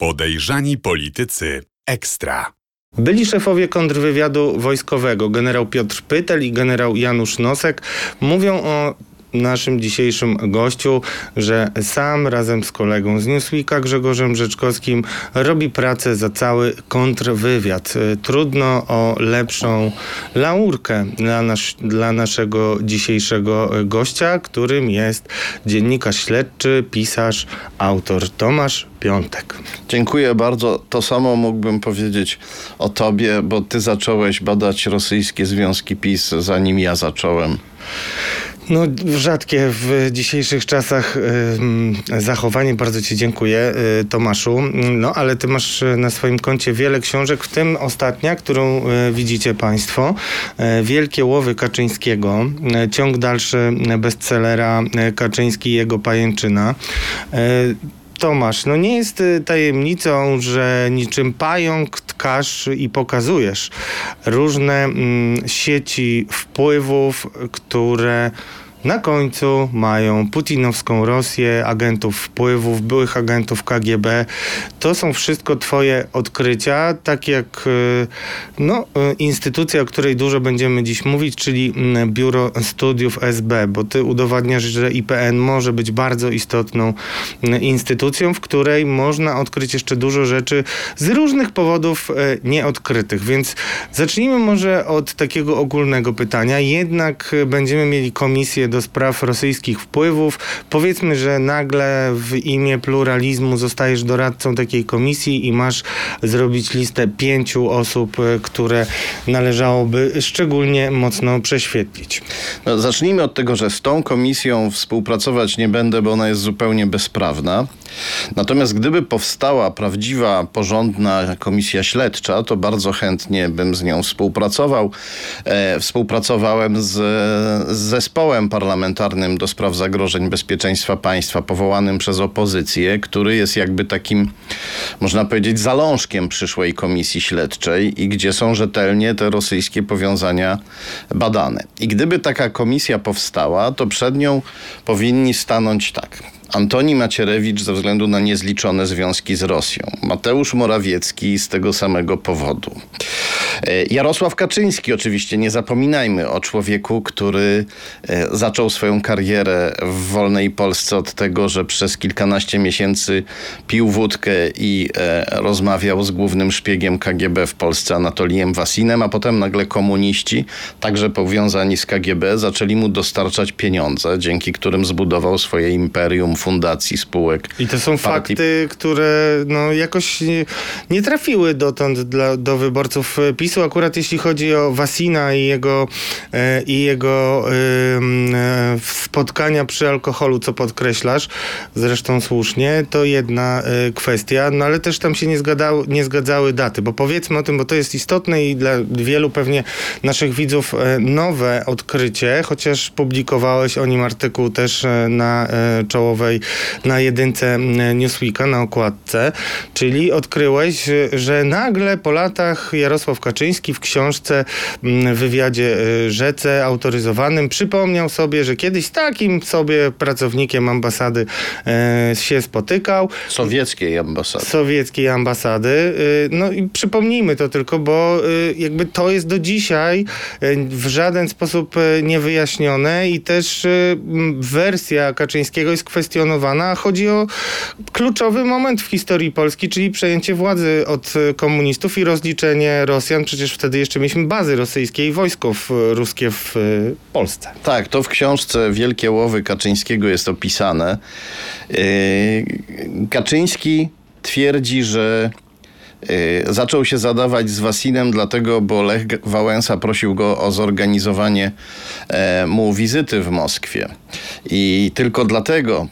Podejrzani politycy ekstra. Byli szefowie kontrwywiadu wojskowego, generał Piotr Pytel i generał Janusz Nosek, mówią o naszym dzisiejszym gościu, że sam razem z kolegą z Newsweeka Grzegorzem Rzeczkowskim robi pracę za cały kontrwywiad. Trudno o lepszą laurkę dla, nas, dla naszego dzisiejszego gościa, którym jest dziennikarz śledczy, pisarz, autor Tomasz Piątek. Dziękuję bardzo. To samo mógłbym powiedzieć o tobie, bo ty zacząłeś badać rosyjskie związki PiS, zanim ja zacząłem. No, rzadkie w dzisiejszych czasach y, zachowanie. Bardzo Ci dziękuję, y, Tomaszu. No, ale Ty masz na swoim koncie wiele książek, w tym ostatnia, którą y, widzicie Państwo. Wielkie łowy Kaczyńskiego. Ciąg dalszy bestsellera Kaczyński i jego pajęczyna. Tomasz, no nie jest tajemnicą, że niczym pająk tkasz i pokazujesz różne mm, sieci wpływów, które na końcu mają putinowską Rosję, agentów wpływów, byłych agentów KGB. To są wszystko twoje odkrycia, tak jak y, no, y, instytucja, o której dużo będziemy dziś mówić, czyli mm, Biuro Studiów SB, bo ty udowadniasz, że IPN może być bardzo istotną mm, instytucją, w której można odkryć jeszcze dużo rzeczy z różnych powodów y, nieodkrytych. Więc zacznijmy może od takiego ogólnego pytania. Jednak będziemy mieli komisję do spraw rosyjskich wpływów. Powiedzmy, że nagle w imię pluralizmu zostajesz doradcą takiej komisji i masz zrobić listę pięciu osób, e, które należałoby szczególnie mocno prześwietlić. No, zacznijmy od tego, że z tą komisją współpracować nie będę, bo ona jest zupełnie bezprawna. Natomiast gdyby powstała prawdziwa, porządna komisja śledcza, to bardzo chętnie bym z nią współpracował. E, współpracowałem z, z zespołem parlamentarnym do spraw zagrożeń bezpieczeństwa państwa, powołanym przez opozycję, który jest jakby takim, można powiedzieć, zalążkiem przyszłej komisji śledczej i gdzie są rzetelnie te rosyjskie powiązania badane. I gdyby taka komisja powstała, to przed nią powinni stanąć tak Antoni Macierewicz ze względu na niezliczone związki z Rosją. Mateusz Morawiecki z tego samego powodu. E, Jarosław Kaczyński, oczywiście nie zapominajmy o człowieku, który e, zaczął swoją karierę w wolnej Polsce od tego, że przez kilkanaście miesięcy pił wódkę i e, rozmawiał z głównym szpiegiem KGB w Polsce, Anatolijem Wasinem, a potem nagle komuniści, także powiązani z KGB, zaczęli mu dostarczać pieniądze, dzięki którym zbudował swoje imperium fundacji, spółek. I to są partii. fakty, które no, jakoś nie, nie trafiły dotąd dla, do wyborców PiSu. Akurat jeśli chodzi o Wasina i jego, e, i jego e, spotkania przy alkoholu, co podkreślasz, zresztą słusznie, to jedna e, kwestia, no ale też tam się nie, nie zgadzały daty, bo powiedzmy o tym, bo to jest istotne i dla wielu pewnie naszych widzów e, nowe odkrycie, chociaż publikowałeś o nim artykuł też e, na e, na jedynce Newsweeka, na okładce, czyli odkryłeś, że nagle po latach Jarosław Kaczyński w książce w wywiadzie e, Rzece autoryzowanym przypomniał sobie, że kiedyś z takim sobie pracownikiem ambasady e, się spotykał. Sowieckiej ambasady. Sowieckiej ambasady. No i przypomnijmy to tylko, bo jakby to jest do dzisiaj w żaden sposób niewyjaśnione i też wersja Kaczyńskiego jest kwestionowana kwestionowana. Chodzi o kluczowy moment w historii Polski, czyli przejęcie władzy od komunistów i rozliczenie Rosjan. Przecież wtedy jeszcze mieliśmy bazy rosyjskie i wojsko w, ruskie w Polsce. Tak, to w książce Wielkie Łowy Kaczyńskiego jest opisane. Yy, Kaczyński twierdzi, że yy, zaczął się zadawać z Wasinem dlatego, bo Lech Wałęsa prosił go o zorganizowanie e, mu wizyty w Moskwie. I tylko dlatego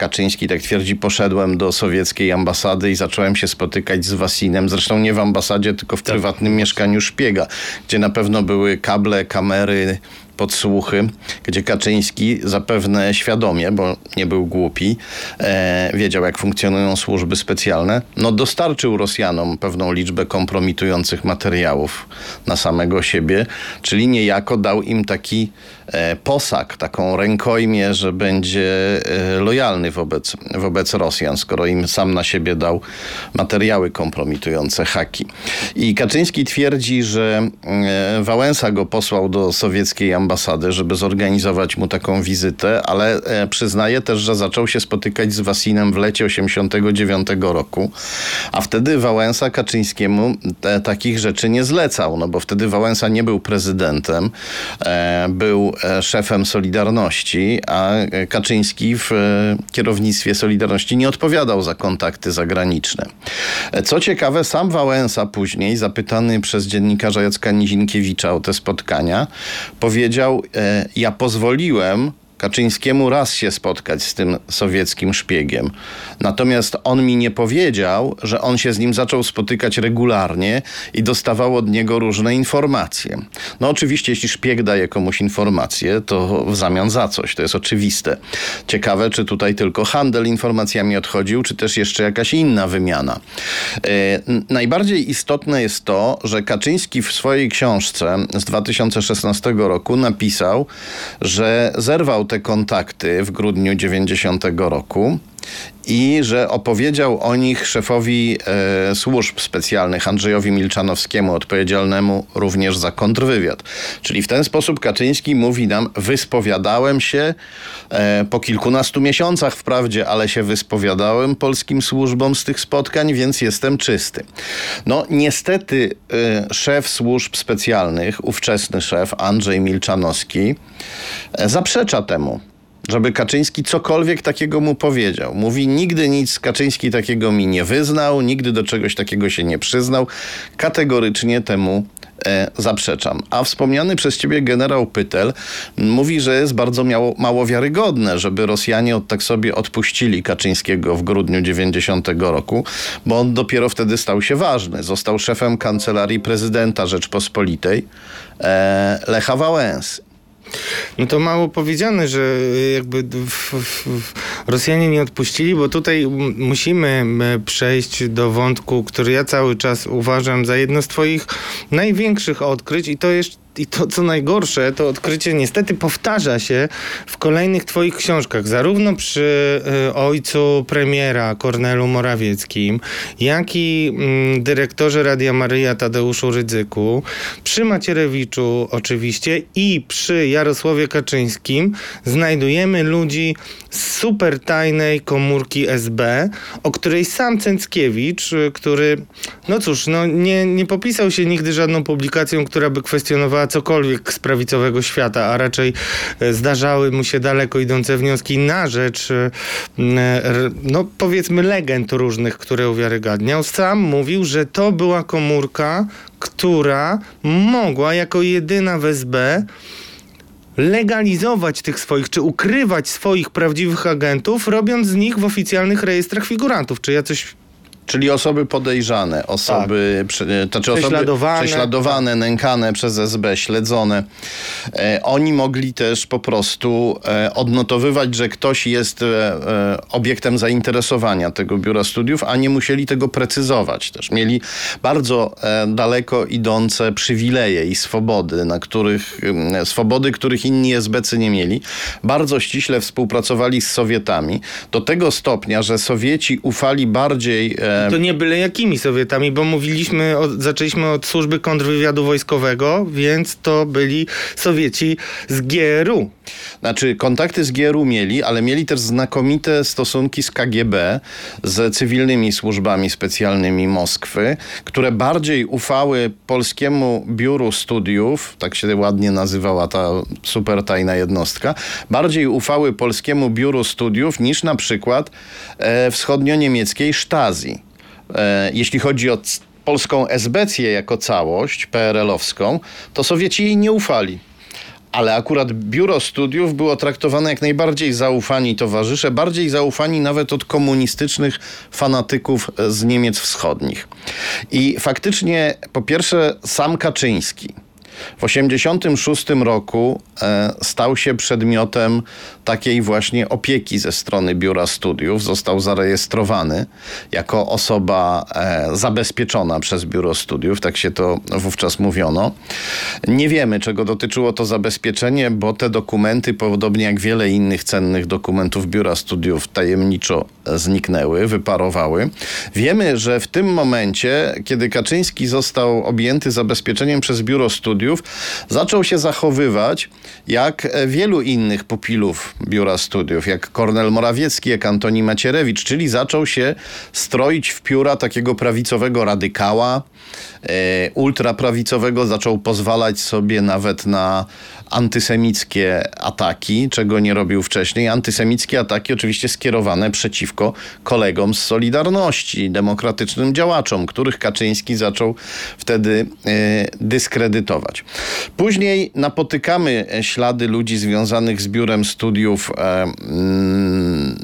Kaczyński tak twierdzi, poszedłem do sowieckiej ambasady i zacząłem się spotykać z Wasinem. Zresztą nie w ambasadzie, tylko w tak. prywatnym mieszkaniu szpiega, gdzie na pewno były kable, kamery, podsłuchy, gdzie Kaczyński zapewne świadomie, bo nie był głupi, e, wiedział jak funkcjonują służby specjalne, no dostarczył Rosjanom pewną liczbę kompromitujących materiałów na samego siebie, czyli niejako dał im taki posag, taką rękojmię, że będzie e, lojalny wobec, wobec Rosjan, skoro im sam na siebie dał materiały kompromitujące haki. I Kaczyński twierdzi, że e, Wałęsa go posłał do sowieckiej ambasady, żeby zorganizować mu taką wizytę, ale e, przyznaje też, że zaczął się spotykać z Wasinem w lecie 89 roku, a wtedy Wałęsa Kaczyńskiemu te, takich rzeczy nie zlecał, no bo wtedy Wałęsa nie był prezydentem, e, był e, szefem Solidarności, a Kaczyński w e, kierownictwie Solidarności nie odpowiadał za kontakty zagraniczne. E, Co ciekawe, sam Wałęsa później, zapytany przez dziennikarza Jacka Nizinkiewicza o te spotkania, powiedział: e, Ja pozwoliłem Kaczyńskiemu raz się spotkać z tym sowieckim szpiegiem. Natomiast on mi nie powiedział, że on się z nim zaczął spotykać regularnie i dostawał od niego różne informacje. No oczywiście, jeśli szpieg daje komuś informacje, to w zamian za coś, to jest oczywiste. Ciekawe, czy tutaj tylko handel informacjami odchodził, czy też jeszcze jakaś inna wymiana. N- najbardziej istotne jest to, że Kaczyński w swojej książce z 2016 roku napisał, że zerwał te kontakty w grudniu 90 roku i że opowiedział o nich szefowi e, służb specjalnych Andrzejowi Milczanowskiemu, odpowiedzialnemu również za kontrwywiad. Czyli w ten sposób Kaczyński mówi nam, wyspowiadałem się e, po kilkunastu miesiącach wprawdzie, ale się wyspowiadałem polskim służbom z tych spotkań, więc jestem czysty. No niestety e, szef służb specjalnych, ówczesny szef Andrzej Milczanowski e, zaprzecza temu żeby Kaczyński cokolwiek takiego mu powiedział. Mówi, nigdy nic Kaczyński takiego mi nie wyznał, nigdy do czegoś takiego się nie przyznał. Kategorycznie temu e, zaprzeczam. A wspomniany przez ciebie generał Pytel mówi, że jest bardzo miało, mało wiarygodne, żeby Rosjanie od, tak sobie odpuścili Kaczyńskiego w grudniu 90 roku, bo on dopiero wtedy stał się ważny. Został szefem kancelarii prezydenta Rzeczpospolitej e, Lecha Wałęsy. No to mało powiedziane, że y, jakby Rosjanie nie odpuścili, bo tutaj musimy przejść do wątku, który ja cały czas uważam za jedno z twoich największych odkryć i to jest i to, co najgorsze, to odkrycie niestety powtarza się w kolejnych twoich książkach, zarówno przy y, ojcu premiera Kornelu Morawieckim, jak i mm, dyrektorze Radia Maryja Tadeuszu Rydzyku, przy Macierewiczu oczywiście i przy Jarosławie Kaczyńskim znajdujemy ludzi z super tajnej komórki SB, o której sam Cęckiewicz, y, który, no cóż, no nie, nie popisał się nigdy żadną publikacją, która by kwestionowała cokolwiek z prawicowego świata, a raczej e, zdarzały mu się daleko idące wnioski na rzecz, e, no powiedzmy, legend różnych, które uwiarygadniał. Sam mówił, że to była komórka, która mogła jako jedyna w SB legalizować tych swoich, czy ukrywać swoich prawdziwych agentów, robiąc z nich w oficjalnych rejestrach figurantów. Czy ja coś Czyli osoby podejrzane, osoby, prze, znaczy osoby Prześladowane. prześladowane, nękane przez SB, śledzone. E, oni mogli też po prostu e, odnotowywać, że ktoś jest e, e, obiektem zainteresowania tego biura studiów, a nie musieli tego precyzować też. Mieli bardzo e, daleko idące przywileje i swobody, na których, em, swobody, których inni SBcy nie mieli. Bardzo ściśle współpracowali z Sowietami do tego stopnia, że Sowieci ufali bardziej e, To nie byle jakimi Sowietami, bo mówiliśmy, od, zaczęliśmy od służby kontrwywiadu wojskowego, więc to byli Sowieci z GRU. Znaczy, kontakty z GRU mieli, ale mieli też znakomite stosunki z KGB, z cywilnymi służbami specjalnymi Moskwy, które bardziej ufały polskiemu biuru studiów, tak się ładnie nazywała ta super tajna jednostka, bardziej ufały polskiemu biuru studiów niż na przykład e, wschodnio-niemieckiej Stasi. E, jeśli chodzi o polską esbecję jako całość, PRL-owską, to Sowieci jej nie ufali. Ale akurat biuro studiów było traktowane jak najbardziej zaufani towarzysze, bardziej zaufani nawet od komunistycznych fanatyków z Niemiec wschodnich. I faktycznie, po pierwsze, sam Kaczyński W 1986 roku e, stał się przedmiotem takiej właśnie opieki ze strony Biura Studiów. Został zarejestrowany jako osoba e, zabezpieczona przez Biuro Studiów, tak się to wówczas mówiono. Nie wiemy, czego dotyczyło to zabezpieczenie, bo te dokumenty, podobnie jak wiele innych cennych dokumentów Biura Studiów, tajemniczo zniknęły, wyparowały. Wiemy, że w tym momencie, kiedy Kaczyński został objęty zabezpieczeniem przez Biuro Studiów, zaczął się zachowywać jak wielu innych pupilów Biura Studiów, jak Kornel Morawiecki, jak Antoni Macierewicz, czyli zaczął się stroić w pióra takiego prawicowego radykała, e, ultraprawicowego, zaczął pozwalać sobie nawet na antysemickie ataki, czego nie robił wcześniej. Antysemickie ataki oczywiście skierowane przeciwko kolegom z Solidarności, demokratycznym działaczom, których Kaczyński zaczął wtedy e, dyskredytować. Później napotykamy ślady ludzi związanych z biurem studiów e, mm,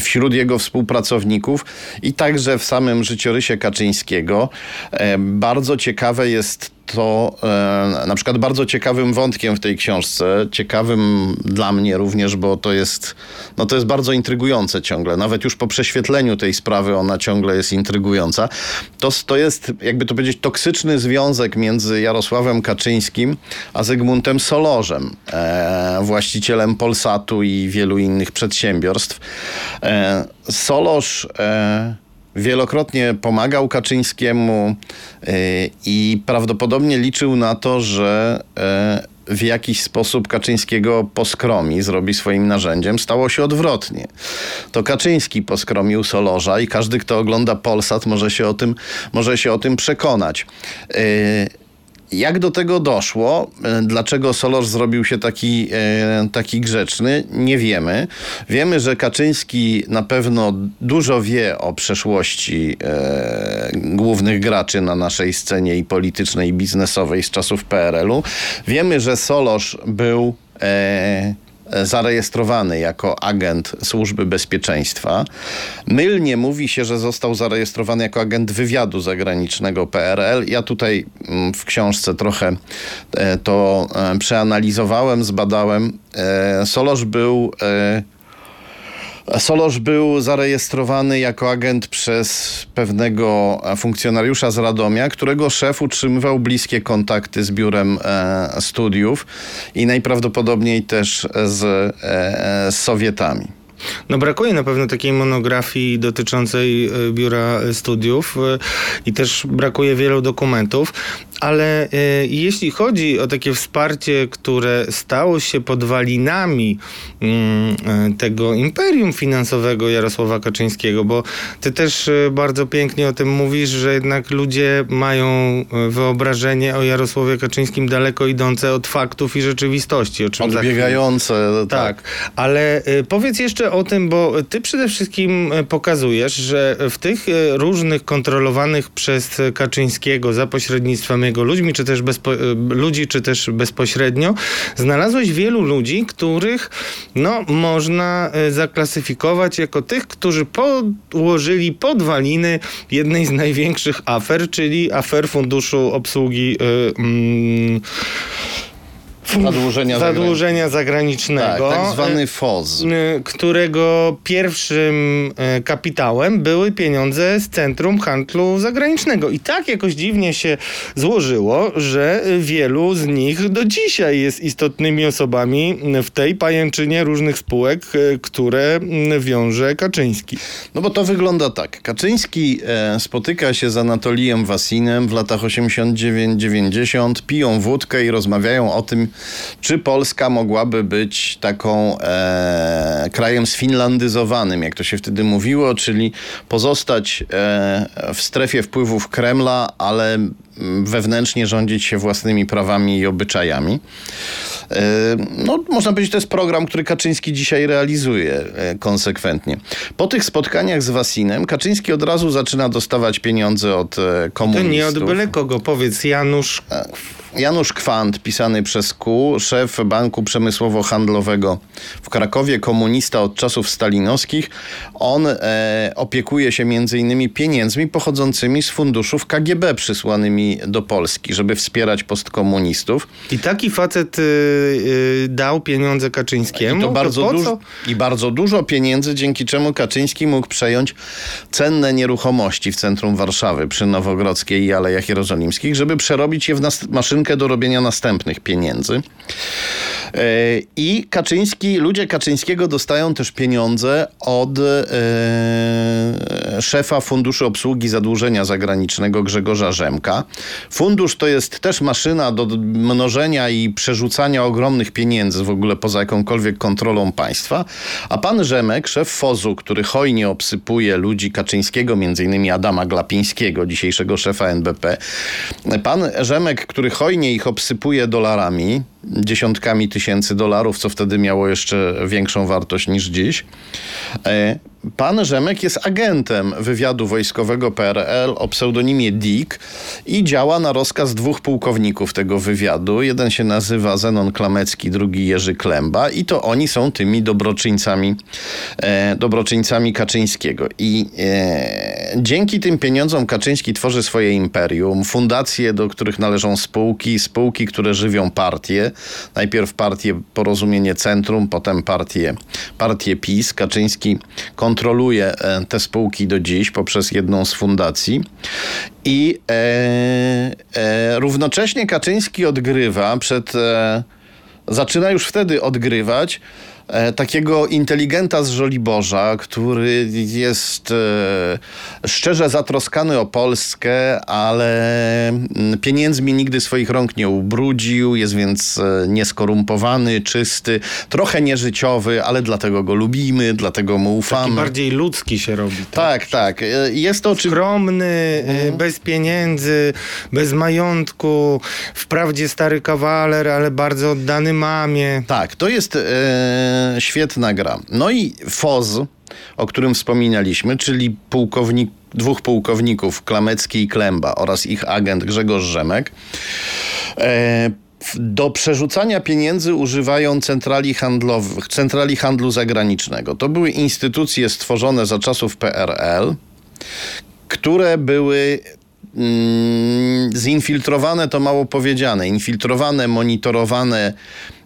wśród jego współpracowników i także w samym życiorysie Kaczyńskiego. Bardzo ciekawe jest to e, na przykład bardzo ciekawym wątkiem w tej książce, ciekawym dla mnie również, bo to jest, no to jest bardzo intrygujące ciągle. Nawet już po prześwietleniu tej sprawy ona ciągle jest intrygująca. To, to jest, jakby to powiedzieć, toksyczny związek między Jarosławem Kaczyńskim a Zygmuntem Solorzem, e, właścicielem Polsatu i wielu innych przedsiębiorstw. E, Solorz e, wielokrotnie pomagał Kaczyńskiemu y, i prawdopodobnie liczył na to, że y, w jakiś sposób Kaczyńskiego poskromi, zrobi swoim narzędziem. Stało się odwrotnie. To Kaczyński poskromił Solorza i każdy, kto ogląda Polsat, może się o tym, może się o tym przekonać. Y, jak do tego doszło, e, dlaczego Solorz zrobił się taki, e, taki grzeczny, nie wiemy. Wiemy, że Kaczyński na pewno dużo wie o przeszłości e, głównych graczy na naszej scenie i politycznej, i biznesowej z czasów PRL-u. Wiemy, że Solorz był e, zarejestrowany jako agent służby bezpieczeństwa. Mylnie mówi się, że został zarejestrowany jako agent wywiadu zagranicznego PRL. Ja tutaj mm, w książce trochę e, to e, przeanalizowałem, zbadałem. E, Solosz był Solosz był zarejestrowany jako agent przez pewnego funkcjonariusza z Radomia, którego szef utrzymywał bliskie kontakty z biurem e, studiów i najprawdopodobniej też z, e, z Sowietami. No brakuje na pewno takiej monografii dotyczącej e, biura studiów e, i też brakuje wielu dokumentów, ale e, jeśli chodzi o takie wsparcie, które stało się podwalinami mm, tego imperium finansowego Jarosława Kaczyńskiego, bo ty też bardzo pięknie o tym mówisz, że jednak ludzie mają wyobrażenie o Jarosławie Kaczyńskim daleko idące od faktów i rzeczywistości. O czym Odbiegające. Tak. tak, ale powiedz jeszcze o tym, bo ty przede wszystkim e, pokazujesz, że w tych e, różnych kontrolowanych przez Kaczyńskiego za pośrednictwem ludźmi, czy też bezpo, e, ludzi, czy też bezpośrednio, znalazłeś wielu ludzi, których no, można zaklasyfikować jako tych, którzy położyli podwaliny jednej z największych afer, czyli afer Funduszu Obsługi yy, yy, zadłużenia, zadłużenia zagranicznego. Tak, tak zwany FOZ. E, którego pierwszym e, kapitałem były pieniądze z Centrum Handlu Zagranicznego. I tak jakoś dziwnie się złożyło, że wielu z nich do dzisiaj jest istotnymi osobami w tej pajęczynie różnych spółek, e, które wiąże Kaczyński. No bo to wygląda tak. Kaczyński spotyka się z Anatolijem Wasinem w latach 89-90, piją wódkę i rozmawiają o tym, czy Polska mogłaby być taką e, krajem sfinlandyzowanym, jak to się wtedy mówiło, czyli pozostać e, w strefie wpływów Kremla, ale wewnętrznie rządzić się własnymi prawami i obyczajami. E, no, można powiedzieć, to jest program, który Kaczyński dzisiaj realizuje e, konsekwentnie. Po tych spotkaniach z Wasinem Kaczyński od razu zaczyna dostawać pieniądze od komunistów. To nie od byle kogo, powiedz Janusz Janusz Kwant, pisany przez Q, szef Banku Przemysłowo-Handlowego w Krakowie, komunista od czasów stalinowskich. On e, opiekuje się między innymi pieniędzmi pochodzącymi z funduszów KGB przysłanymi do Polski, żeby wspierać postkomunistów. I taki facet y, y, dał pieniądze Kaczyńskiemu. I to bardzo po dużo? I bardzo dużo pieniędzy, dzięki czemu Kaczyński mógł przejąć cenne nieruchomości w centrum Warszawy przy Nowogrodzkiej i Alejach Jerozolimskich, żeby przerobić je w maszynkę do robienia następnych pieniędzy. E, I Kaczyński, ludzie Kaczyńskiego dostają też pieniądze od e, szefa Funduszu Obsługi Zadłużenia Zagranicznego Grzegorza Rzemka. Fundusz to jest też maszyna do mnożenia i przerzucania ogromnych pieniędzy w ogóle poza jakąkolwiek kontrolą państwa. A pan Rzemek, szef FOZ-u, który hojnie obsypuje ludzi Kaczyńskiego, między innymi Adama Glapińskiego, dzisiejszego szefa NBP. Pan Rzemek, który hojnie ich obsypuje dolarami, dziesiątkami tysięcy dolarów, co wtedy miało jeszcze większą wartość niż dziś. Pan Rzemek jest agentem wywiadu wojskowego PRL o pseudonimie Dick i działa na rozkaz dwóch pułkowników tego wywiadu. Jeden się nazywa Zenon Klamecki, drugi Jerzy Klemba i to oni są tymi dobroczyńcami, e, dobroczyńcami Kaczyńskiego. I e, dzięki tym pieniądzom Kaczyński tworzy swoje imperium, fundacje, do których należą spółki, spółki, które żywią partie. Najpierw partię Porozumienie Centrum, potem partię, partię PiS. Kaczyński kontroluje e, te spółki do dziś poprzez jedną z fundacji. I e, e, równocześnie Kaczyński odgrywa przed. E, zaczyna już wtedy odgrywać takiego inteligenta z Żoliborza, który jest e, szczerze zatroskany o Polskę, ale mm, pieniędzmi nigdy swoich rąk nie ubrudził, jest więc e, nieskorumpowany, czysty, trochę nieżyciowy, ale dlatego go lubimy, dlatego mu Taki ufamy. bardziej ludzki się robi. Tak, tak. E, Jest to. Skromny, Mhm. bez pieniędzy, bez majątku, wprawdzie stary kawaler, ale bardzo oddany mamie. Tak, to jest e, świetna gra. No i FOZ, o którym wspominaliśmy, czyli pułkownik, dwóch pułkowników, Klamecki i Klemba oraz ich agent Grzegorz Rzemek, e, do przerzucania pieniędzy używają centrali handlowych, centrali handlu zagranicznego. To były instytucje stworzone za czasów PRL, które były mm, zinfiltrowane, to mało powiedziane, infiltrowane, monitorowane,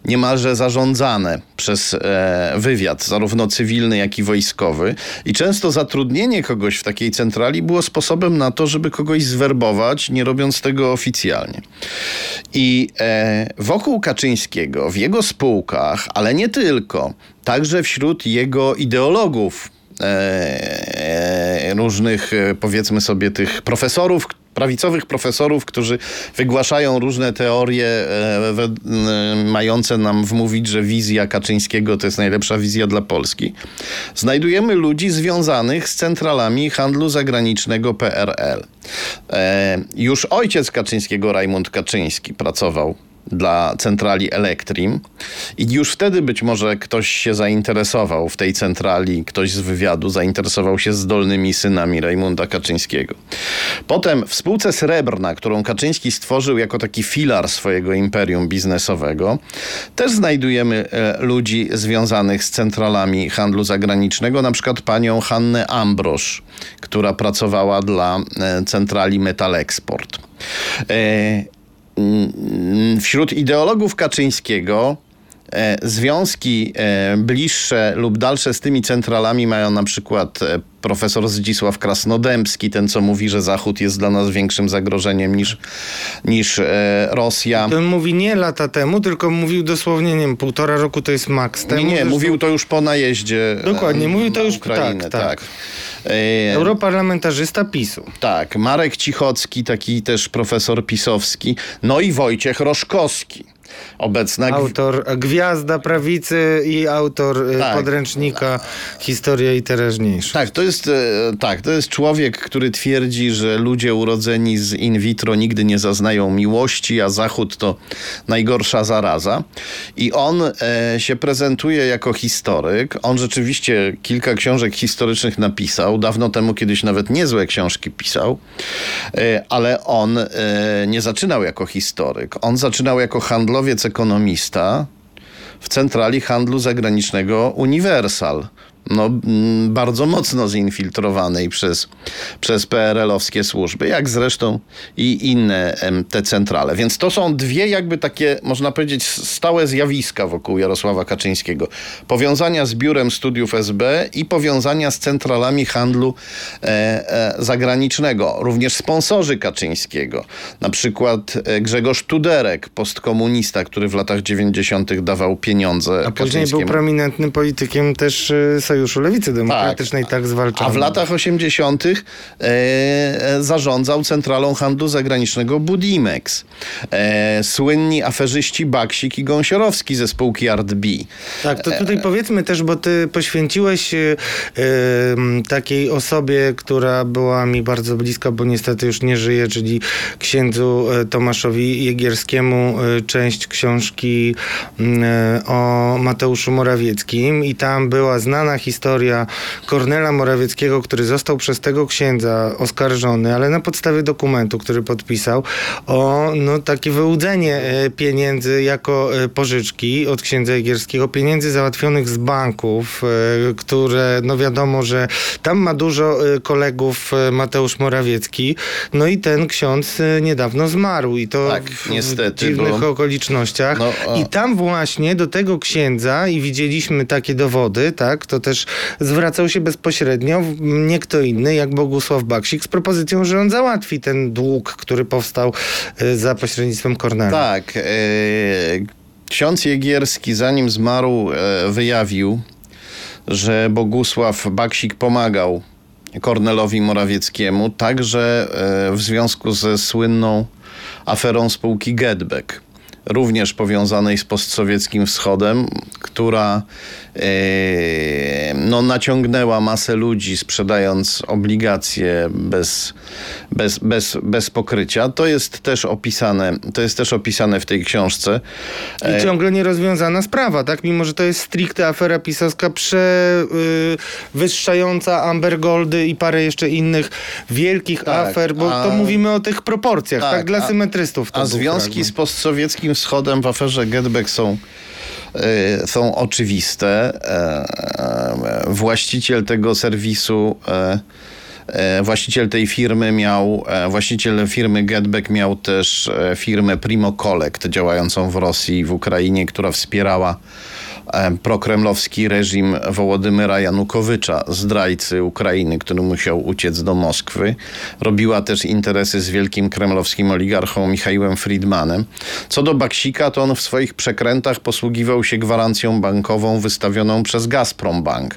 niemalże zarządzane przez e, wywiad, zarówno cywilny, jak i wojskowy. I często zatrudnienie kogoś w takiej centrali było sposobem na to, żeby kogoś zwerbować, nie robiąc tego oficjalnie. I e, wokół Kaczyńskiego, w jego spółkach, ale nie tylko, także wśród jego ideologów, e, różnych, e, powiedzmy sobie, tych profesorów, prawicowych profesorów, którzy wygłaszają różne teorie e, e, mające nam wmówić, że wizja Kaczyńskiego to jest najlepsza wizja dla Polski. Znajdujemy ludzi związanych z centralami handlu zagranicznego PRL. E, już ojciec Kaczyńskiego, Rajmund Kaczyński, pracował dla centrali Elektrim i już wtedy być może ktoś się zainteresował w tej centrali, ktoś z wywiadu zainteresował się zdolnymi synami Rajmunda Kaczyńskiego. Potem w spółce Srebrna, którą Kaczyński stworzył jako taki filar swojego imperium biznesowego, też znajdujemy e, ludzi związanych z centralami handlu zagranicznego, na przykład panią Hannę Ambrosz, która pracowała dla e, centrali Metal Export. E, Mm, wśród ideologów Kaczyńskiego związki e, bliższe lub dalsze z tymi centralami mają na przykład e, profesor Zdzisław Krasnodębski, ten co mówi, że Zachód jest dla nas większym zagrożeniem niż, niż e, Rosja. To on mówi nie lata temu, tylko mówił dosłownie, nie wiem, półtora roku to jest maks temu. Nie, nie, mówił to już po najeździe e, Dokładnie, mówił to już- Ukrainę, tak, tak. tak. E, Europarlamentarzysta PiSu. Tak, Marek Cichocki, taki też profesor pisowski, no i Wojciech Roszkowski. Obecna. Autor, gwiazda prawicy i autor e, Tak. podręcznika Historia i teraźniejszość. Tak, to jest, e, tak, to jest człowiek, który twierdzi, że ludzie urodzeni z in vitro nigdy nie zaznają miłości, a Zachód to najgorsza zaraza. I on e, się prezentuje jako historyk. On rzeczywiście kilka książek historycznych napisał. Dawno temu kiedyś nawet niezłe książki pisał. E, ale on e, nie zaczynał jako historyk. On zaczynał jako handlowiec ekonomista w centrali handlu zagranicznego Universal. No, mm, bardzo mocno zinfiltrowanej przez, przez PRL-owskie służby, jak zresztą i inne te centrale. Więc to są dwie jakby takie, można powiedzieć, stałe zjawiska wokół Jarosława Kaczyńskiego. Powiązania z biurem studiów SB i powiązania z centralami handlu e, e, zagranicznego. Również sponsorzy Kaczyńskiego. Na przykład e, Grzegorz Tuderek, postkomunista, który w latach 90. dawał pieniądze A później był prominentnym politykiem też e, Sojuszu Lewicy Demokratycznej, tak, zwalczanym. A w latach 80. E, zarządzał centralą handlu zagranicznego Budimex. E, słynni aferzyści Baksik i Gąsiorowski ze spółki Art B. Tak, to tutaj powiedzmy też, bo ty poświęciłeś e, takiej osobie, która była mi bardzo bliska, bo niestety już nie żyje, czyli księdzu e, Tomaszowi Jegierskiemu e, część książki e, o Mateuszu Morawieckim i tam była znana historia Kornela Morawieckiego, który został przez tego księdza oskarżony, ale na podstawie dokumentu, który podpisał, o no, takie wyłudzenie e, pieniędzy jako e, pożyczki od księdza Jegierskiego, pieniędzy załatwionych z banków, e, które no wiadomo, że tam ma dużo kolegów Mateusz Morawiecki, no i ten ksiądz niedawno zmarł i to Tak, w, niestety, w dziwnych bo- okolicznościach. No, a- I tam właśnie do tego księdza i widzieliśmy takie dowody, tak, to też zwracał się bezpośrednio nie kto inny jak Bogusław Baksik z propozycją, że on załatwi ten dług, który powstał e, za pośrednictwem Kornela. Tak. E, ksiądz Jegierski, zanim zmarł, e, wyjawił, że Bogusław Baksik pomagał Kornelowi Morawieckiemu, także w związku ze słynną aferą spółki Getback, również powiązanej z postsowieckim wschodem, która e, no, naciągnęła masę ludzi sprzedając obligacje bez, bez, bez, bez pokrycia. To jest też opisane, to jest też opisane w tej książce. I ciągle nierozwiązana sprawa, tak? Mimo, że to jest stricte afera pisowska przewyższająca Amber Goldy i parę jeszcze innych wielkich Tak, afer, bo a- to mówimy o tych proporcjach, tak? Tak, Dla a- symetrystów. A związki fragment. z postsowieckim wschodem w aferze Getback są, e, są oczywiste. E, e, właściciel tego serwisu, e, e, właściciel tej firmy miał, e, właściciel firmy Getback miał też e, firmę Primo Collect działającą w Rosji i w Ukrainie, która wspierała e, prokremlowski reżim Wołodymyra Janukowycza, zdrajcy Ukrainy, który musiał uciec do Moskwy. Robiła też interesy z wielkim kremlowskim oligarchą Michałem Friedmanem. Co do Baksika, to on w swoich przekrętach posługiwał się gwarancją bankową wystawioną przez Gazprom Bank,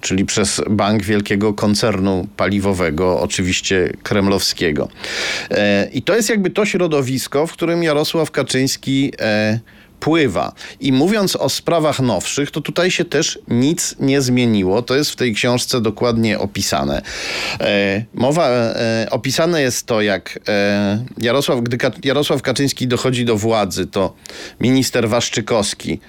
czyli przez bank wielkiego koncernu paliwowego, oczywiście kremlowskiego. E, I to jest jakby to środowisko, w którym Jarosław Kaczyński e, pływa. I mówiąc o sprawach nowszych, to tutaj się też nic nie zmieniło. To jest w tej książce dokładnie opisane. E, mowa, e, opisane jest to, jak e, Jarosław, gdy Jarosław Kaczyński dochodzi do władzy, to minister Waszczykowski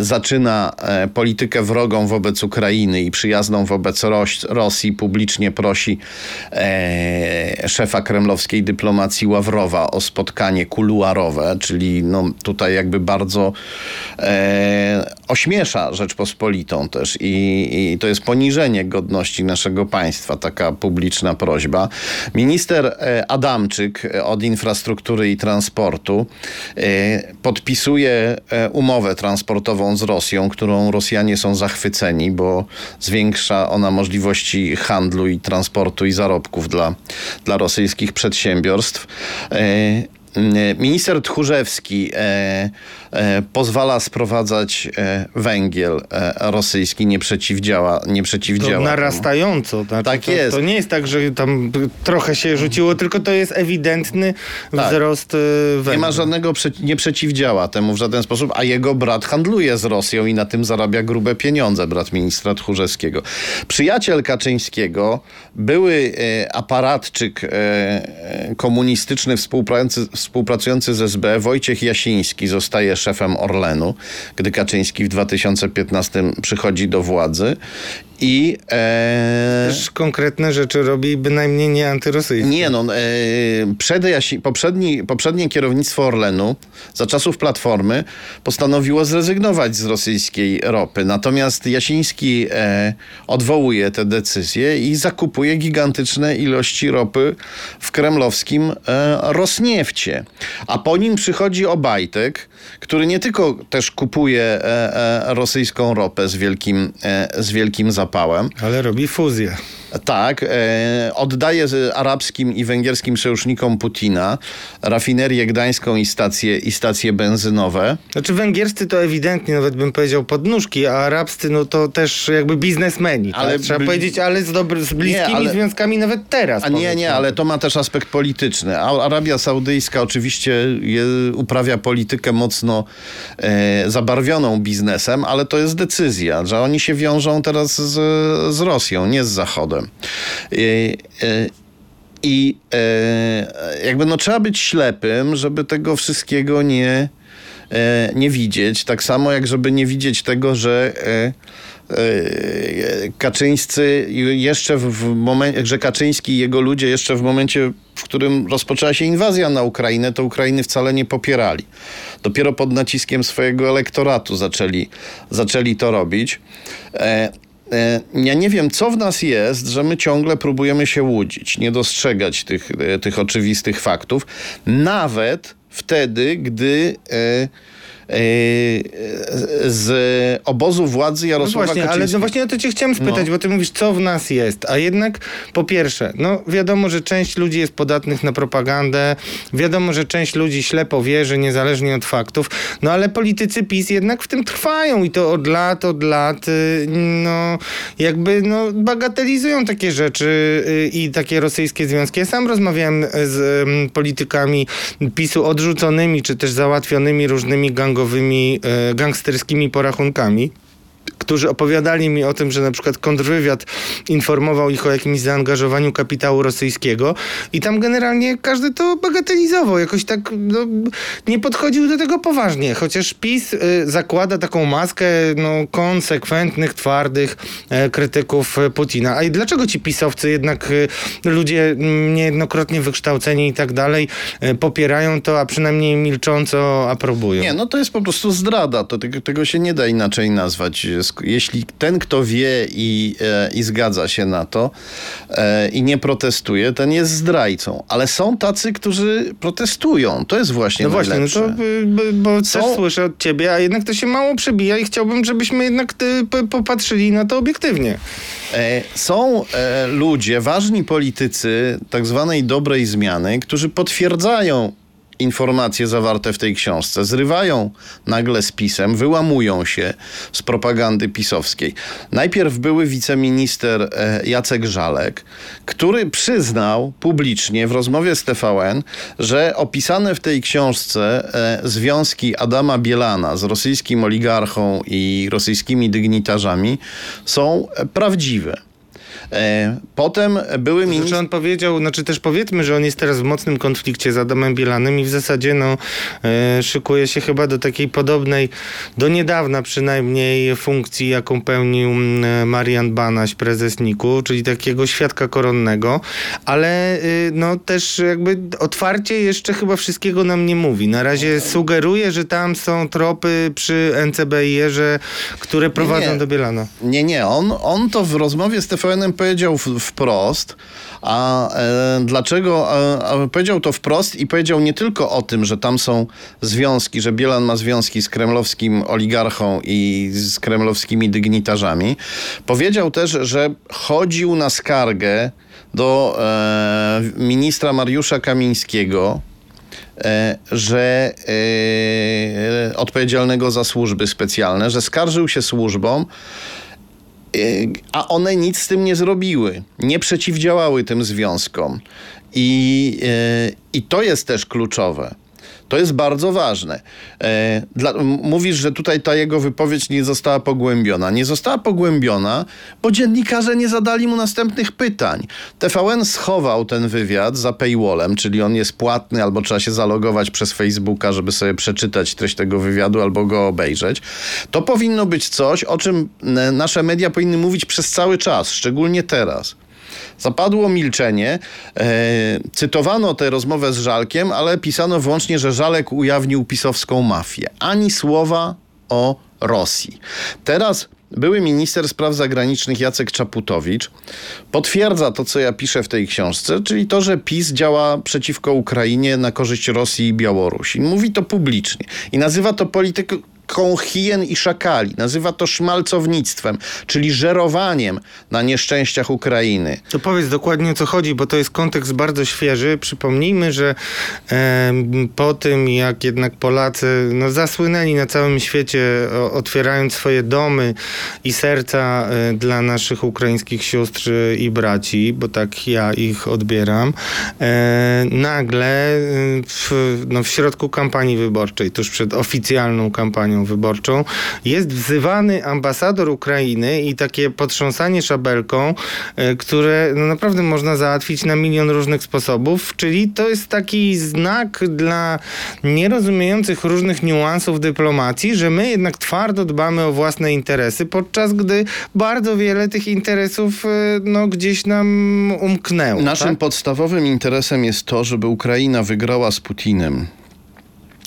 zaczyna e, politykę wrogą wobec Ukrainy i przyjazną wobec Ros- Rosji, publicznie prosi e, szefa kremlowskiej dyplomacji Ławrowa o spotkanie kuluarowe, czyli no, tutaj jakby bardzo e, ośmiesza Rzeczpospolitą też i, i to jest poniżenie godności naszego państwa, taka publiczna prośba. Minister e, Adamczyk e, od infrastruktury i transportu e, podpisuje umowę transportową z Rosją, którą Rosjanie są zachwyceni, bo zwiększa ona możliwości handlu i transportu i zarobków dla, dla rosyjskich przedsiębiorstw. E, Minister Tchórzewski e, e, pozwala sprowadzać e, węgiel e, rosyjski, nie przeciwdziała, nie To przeciwdziała. narastająco. Znaczy, Tak to, jest. To nie jest tak, że tam trochę się rzuciło, tylko to jest ewidentny Tak. wzrost y, węgla. Nie ma żadnego, nie przeciwdziała temu w żaden sposób, a jego brat handluje z Rosją i na tym zarabia grube pieniądze, brat ministra Tchórzewskiego. Przyjaciel Kaczyńskiego, były e, aparatczyk e, e, komunistyczny współpracujący, współpracujący z SB, Wojciech Jasiński, zostaje szefem Orlenu, gdy Kaczyński w 2015 przychodzi do władzy. I e, Też konkretne rzeczy robi bynajmniej nie antyrosyjskie. nie no, e, przed poprzedni, poprzednie kierownictwo Orlenu za czasów Platformy postanowiło zrezygnować z rosyjskiej ropy. Natomiast Jasiński e, odwołuje te decyzje i zakupuje gigantyczne ilości ropy w kremlowskim e, Rosniefcie. A po nim przychodzi Obajtek, który nie tylko też kupuje e, e, rosyjską ropę z wielkim, e, z wielkim zapałem, Ale robi fuzję. Tak, e, oddaje arabskim i węgierskim sojusznikom Putina rafinerię gdańską i stacje, i stacje benzynowe. Znaczy węgierscy to ewidentnie, nawet bym powiedział podnóżki, a arabscy no to też jakby biznesmeni. Ale tak? Trzeba bli- powiedzieć, ale z, dobry, z bliskimi ale- związkami nawet teraz. A nie, nie, ale to ma też aspekt polityczny. Arabia Saudyjska oczywiście je, uprawia politykę mocno e, zabarwioną biznesem, ale to jest decyzja, że oni się wiążą teraz z, z Rosją, nie z Zachodem. E, e, I e, jakby no trzeba być ślepym, żeby tego wszystkiego nie, e, nie widzieć. Tak samo jak żeby nie widzieć tego, że Kaczyńscy jeszcze w momencie, że Kaczyński i jego ludzie jeszcze w momencie, w którym rozpoczęła się inwazja na Ukrainę, to Ukrainy wcale nie popierali. Dopiero pod naciskiem swojego elektoratu zaczęli, zaczęli to robić. E, ja nie wiem, co w nas jest, że my ciągle próbujemy się łudzić, nie dostrzegać tych, e, tych oczywistych faktów, nawet wtedy, gdy e, z obozu władzy No Jarosława właśnie, ale no właśnie o to cię chciałem spytać, No. bo ty mówisz, co w nas jest. A jednak po pierwsze, no wiadomo, że część ludzi jest podatnych na propagandę, wiadomo, że część ludzi ślepo wierzy, niezależnie od faktów, no ale politycy PiS jednak w tym trwają i to od lat, od lat, y, no jakby no bagatelizują takie rzeczy y, i takie rosyjskie związki. Ja sam rozmawiałem z politykami PiSu odrzuconymi, czy też załatwionymi różnymi gangowymi, y, gangsterskimi porachunkami którzy opowiadali mi o tym, że na przykład kontrwywiad informował ich o jakimś zaangażowaniu kapitału rosyjskiego i tam generalnie każdy to bagatelizował, jakoś tak no, nie podchodził do tego poważnie, chociaż PiS y, zakłada taką maskę no, konsekwentnych, twardych e, krytyków e, Putina. A i dlaczego ci pisowcy jednak y, ludzie niejednokrotnie wykształceni i tak dalej popierają to, a przynajmniej milcząco aprobują? Nie, no to jest po prostu zdrada. To, tego, tego się nie da inaczej nazwać. Jeśli ten, kto wie i, e, i zgadza się na to e, i nie protestuje, ten jest zdrajcą. Ale są tacy, którzy protestują. To jest właśnie No właśnie, no najlepsze. to bo Są- też słyszę od ciebie, a jednak to się mało przebija i chciałbym, żebyśmy jednak p- popatrzyli na to obiektywnie. E, Są e, ludzie, ważni politycy tak zwanej dobrej zmiany, którzy potwierdzają informacje zawarte w tej książce, zrywają nagle z pisem, wyłamują się z propagandy pisowskiej. Najpierw były wiceminister e, Jacek Żalek, który przyznał publicznie w rozmowie z TVN, że opisane w tej książce e, związki Adama Bielana z rosyjskim oligarchą i rosyjskimi dygnitarzami są e, prawdziwe. E, Potem były Znaczy minister... on powiedział, znaczy też powiedzmy, że on jest teraz w mocnym konflikcie z Adamem Bielanem i w zasadzie no, e, szykuje się chyba do takiej podobnej, do niedawna przynajmniej funkcji, jaką pełnił mm, Marian Banaś, prezes NIK-u, czyli takiego świadka koronnego, ale y, no też jakby otwarcie jeszcze chyba wszystkiego nam nie mówi. Na razie sugeruje, że tam są tropy przy NCBI-erze, które prowadzą nie. do Bielana. Nie, nie, on, on to w rozmowie z TVN-em powiedział wprost, a e, dlaczego? Powiedział to wprost i powiedział nie tylko o tym, że tam są związki, że Bielan ma związki z kremlowskim oligarchą i z kremlowskimi dygnitarzami. Powiedział też, że chodził na skargę do e, ministra Mariusza Kamińskiego, e, że odpowiedzialnego za służby specjalne, że skarżył się służbom, a one nic z tym nie zrobiły, nie przeciwdziałały tym związkom. I, e, i to jest też kluczowe. To jest bardzo ważne. E, dla, mówisz, że tutaj ta jego wypowiedź nie została pogłębiona. Nie została pogłębiona, bo dziennikarze nie zadali mu następnych pytań. TVN schował ten wywiad za paywallem, czyli on jest płatny, albo trzeba się zalogować przez Facebooka, żeby sobie przeczytać treść tego wywiadu, albo go obejrzeć. To powinno być coś, o czym nasze media powinny mówić przez cały czas, szczególnie teraz. Zapadło milczenie. E, cytowano tę rozmowę z Żalkiem, ale pisano wyłącznie, że Żalek ujawnił pisowską mafię. Ani słowa o Rosji. Teraz były minister spraw zagranicznych Jacek Czaputowicz potwierdza to, co ja piszę w tej książce, czyli to, że PiS działa przeciwko Ukrainie na korzyść Rosji i Białorusi. Mówi to publicznie i nazywa to polityką polityką hien i szakali. Nazywa to szmalcownictwem, czyli żerowaniem na nieszczęściach Ukrainy. To powiedz dokładnie o co chodzi, bo to jest kontekst bardzo świeży. Przypomnijmy, że e, po tym, jak jednak Polacy no, zasłynęli na całym świecie, o, otwierając swoje domy i serca e, dla naszych ukraińskich sióstr i braci, bo tak ja ich odbieram, e, nagle e, w, no, w środku kampanii wyborczej, tuż przed oficjalną kampanią wyborczą, jest wzywany ambasador Ukrainy i takie potrząsanie szabelką, e, które no naprawdę można załatwić na milion różnych sposobów, czyli to jest taki znak dla nierozumiejących różnych niuansów dyplomacji, że my jednak twardo dbamy o własne interesy, podczas gdy bardzo wiele tych interesów e, no, gdzieś nam umknęło. Naszym tak? podstawowym interesem jest to, żeby Ukraina wygrała z Putinem,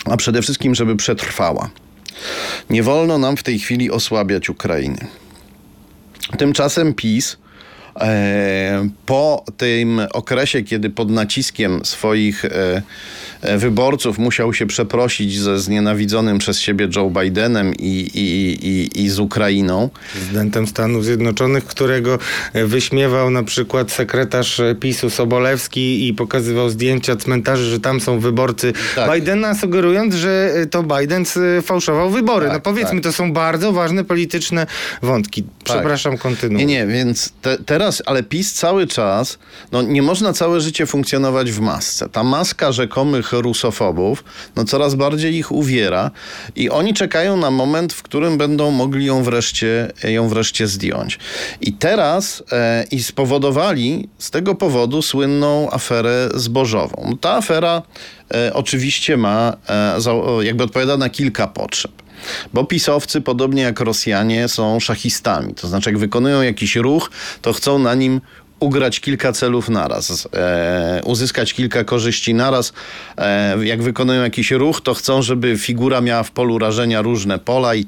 a przede wszystkim, żeby przetrwała. Nie wolno nam w tej chwili osłabiać Ukrainy. Tymczasem PiS e, po tym okresie, kiedy pod naciskiem swoich e, wyborców musiał się przeprosić ze znienawidzonym przez siebie Joe Bidenem i, i, i, i z Ukrainą. Prezydentem Stanów Zjednoczonych, którego wyśmiewał na przykład sekretarz PiSu Sobolewski i pokazywał zdjęcia cmentarzy, że tam są wyborcy tak. Bidena, sugerując, że to Biden fałszował wybory. Tak, no powiedzmy, tak. to są bardzo ważne polityczne wątki. Tak. Przepraszam, kontynuuj. Nie, nie, więc te, teraz, ale PiS cały czas, no nie można całe życie funkcjonować w masce. Ta maska rzekomych rusofobów, no coraz bardziej ich uwiera i oni czekają na moment, w którym będą mogli ją wreszcie, ją wreszcie zdjąć. I teraz e, i spowodowali z tego powodu słynną aferę zbożową. Ta afera e, oczywiście ma, e, jakby odpowiada na kilka potrzeb. Bo pisowcy, podobnie jak Rosjanie, są szachistami. To znaczy, jak wykonują jakiś ruch, to chcą na nim ugrać kilka celów naraz, e, uzyskać kilka korzyści naraz. E, jak wykonują jakiś ruch, to chcą, żeby figura miała w polu rażenia różne pola i, e,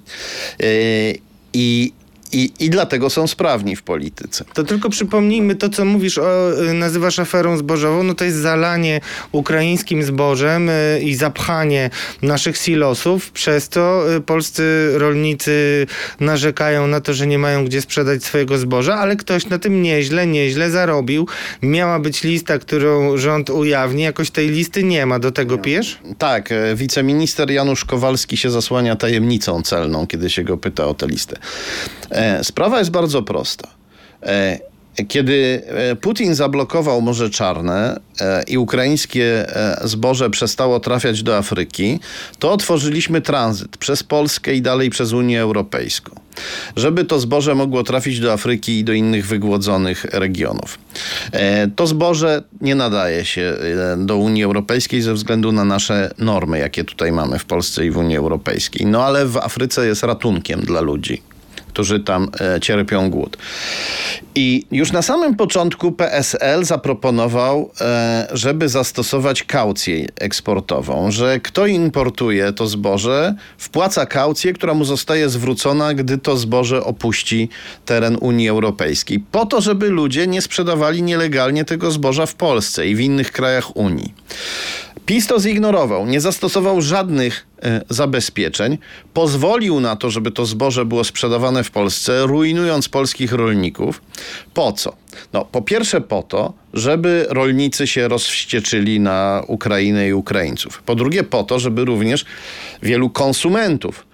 i i, I dlatego są sprawni w polityce. To tylko przypomnijmy to, co mówisz, o, y, nazywasz aferą zbożową, no to jest zalanie ukraińskim zbożem y, i zapchanie naszych silosów. Przez to y, polscy rolnicy narzekają na to, że nie mają gdzie sprzedać swojego zboża, ale ktoś na tym nieźle, nieźle zarobił. Miała być lista, którą rząd ujawni. Jakoś tej listy nie ma. Do tego piesz? Tak. E, wiceminister Janusz Kowalski się zasłania tajemnicą celną, kiedy się go pyta o tę listę. E, sprawa jest bardzo prosta. E, kiedy e, Putin zablokował Morze Czarne i ukraińskie zboże przestało trafiać do Afryki, to otworzyliśmy tranzyt przez Polskę i dalej przez Unię Europejską, żeby to zboże mogło trafić do Afryki i do innych wygłodzonych regionów. To zboże nie nadaje się do Unii Europejskiej ze względu na nasze normy, jakie tutaj mamy w Polsce i w Unii Europejskiej. No ale w Afryce jest ratunkiem dla ludzi którzy tam e, cierpią głód. I już na samym początku PSL zaproponował, e, żeby zastosować kaucję eksportową, że kto importuje to zboże, wpłaca kaucję, która mu zostaje zwrócona, gdy to zboże opuści teren Unii Europejskiej, po to, żeby ludzie nie sprzedawali nielegalnie tego zboża w Polsce i w innych krajach Unii. PiS to zignorował, nie zastosował żadnych e, zabezpieczeń, pozwolił na to, żeby to zboże było sprzedawane w Polsce, rujnując polskich rolników. Po co? No, po pierwsze po to, żeby rolnicy się rozwścieczyli na Ukrainę i Ukraińców. Po drugie po to, żeby również wielu konsumentów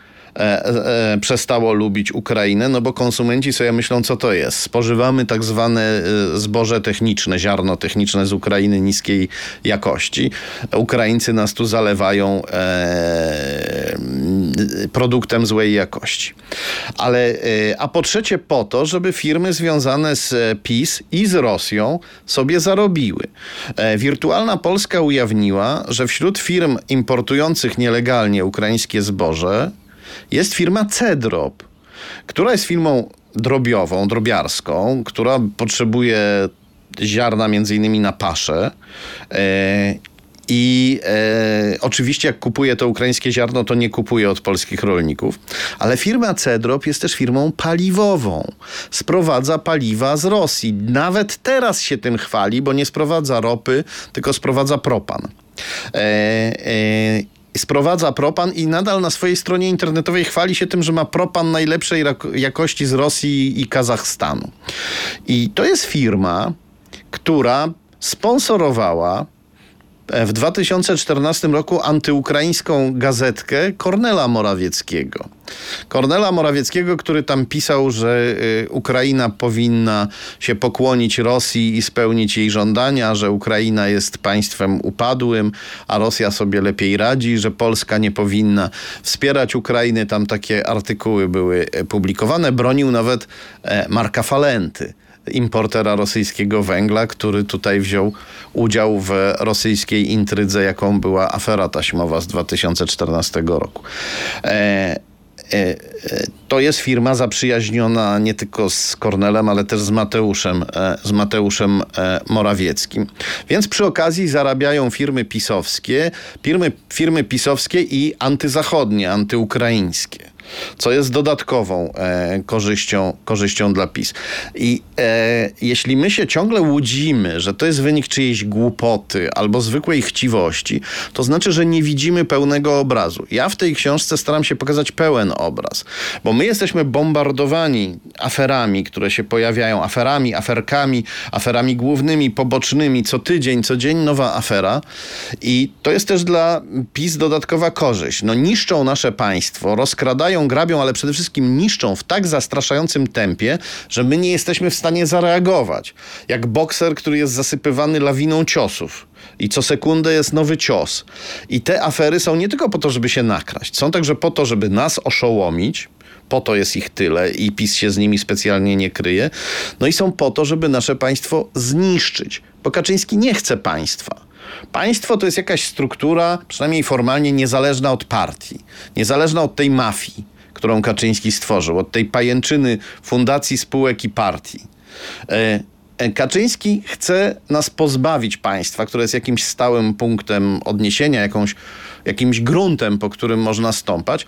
przestało lubić Ukrainę, no bo konsumenci sobie myślą, co to jest. Spożywamy tak zwane e, zboże techniczne, ziarno techniczne z Ukrainy niskiej jakości. Ukraińcy nas tu zalewają e, produktem złej jakości. Ale, e, a po trzecie po to, żeby firmy związane z e, PiS i z Rosją sobie zarobiły. E, Wirtualna Polska ujawniła, że wśród firm importujących nielegalnie ukraińskie zboże jest firma Cedrop, która jest firmą drobiową, drobiarską, która potrzebuje ziarna między innymi na paszę. E, I e, oczywiście, jak kupuje to ukraińskie ziarno, to nie kupuje od polskich rolników. Ale firma Cedrop jest też firmą paliwową. Sprowadza paliwa z Rosji. Nawet teraz się tym chwali, bo nie sprowadza ropy, tylko sprowadza propan. E, e, sprowadza propan i nadal na swojej stronie internetowej chwali się tym, że ma propan najlepszej jakości z Rosji i Kazachstanu. I to jest firma, która sponsorowała e, w 2014 roku antyukraińską gazetkę Kornela Morawieckiego. Kornela Morawieckiego, który tam pisał, że y, Ukraina powinna się pokłonić Rosji i spełnić jej żądania, że Ukraina jest państwem upadłym, a Rosja sobie lepiej radzi, że Polska nie powinna wspierać Ukrainy. Tam takie artykuły były e, publikowane. Bronił nawet e, Marka Falenty importera rosyjskiego węgla, który tutaj wziął udział w rosyjskiej intrydze, jaką była afera taśmowa z 2014 roku. E, to jest firma zaprzyjaźniona nie tylko z Kornelem, ale też z Mateuszem, e, z Mateuszem e, Morawieckim. Więc przy okazji zarabiają firmy pisowskie, firmy, firmy pisowskie i antyzachodnie, antyukraińskie co jest dodatkową e, korzyścią, korzyścią dla PiS. I e, jeśli my się ciągle łudzimy, że to jest wynik czyjejś głupoty albo zwykłej chciwości, to znaczy, że nie widzimy pełnego obrazu. Ja w tej książce staram się pokazać pełen obraz, bo my jesteśmy bombardowani aferami, które się pojawiają, aferami, aferkami, aferami głównymi, pobocznymi, co tydzień, co dzień nowa afera i to jest też dla PiS dodatkowa korzyść. No niszczą nasze państwo, rozkradają grabią, ale przede wszystkim niszczą w tak zastraszającym tempie, że my nie jesteśmy w stanie zareagować. Jak bokser, który jest zasypywany lawiną ciosów. I co sekundę jest nowy cios. I te afery są nie tylko po to, żeby się nakraść, są także po to, żeby nas oszołomić, po to jest ich tyle i PiS się z nimi specjalnie nie kryje. No i są po to, żeby nasze państwo zniszczyć. Bo Kaczyński nie chce państwa. Państwo to jest jakaś struktura, przynajmniej formalnie, niezależna od partii, niezależna od tej mafii, którą Kaczyński stworzył, od tej pajęczyny fundacji, spółek i partii. E, Kaczyński chce nas pozbawić państwa, które jest jakimś stałym punktem odniesienia, jakąś, jakimś gruntem, po którym można stąpać.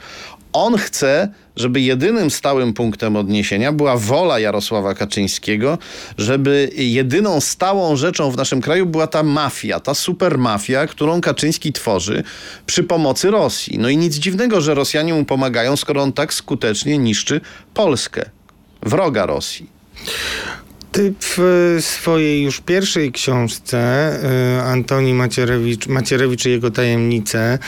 On chce, żeby jedynym stałym punktem odniesienia była wola Jarosława Kaczyńskiego, żeby jedyną stałą rzeczą w naszym kraju była ta mafia, ta supermafia, którą Kaczyński tworzy przy pomocy Rosji. No i nic dziwnego, że Rosjanie mu pomagają, skoro on tak skutecznie niszczy Polskę, wroga Rosji. Ty w swojej już pierwszej książce y, Antoni Macierewicz, Macierewicz i jego tajemnice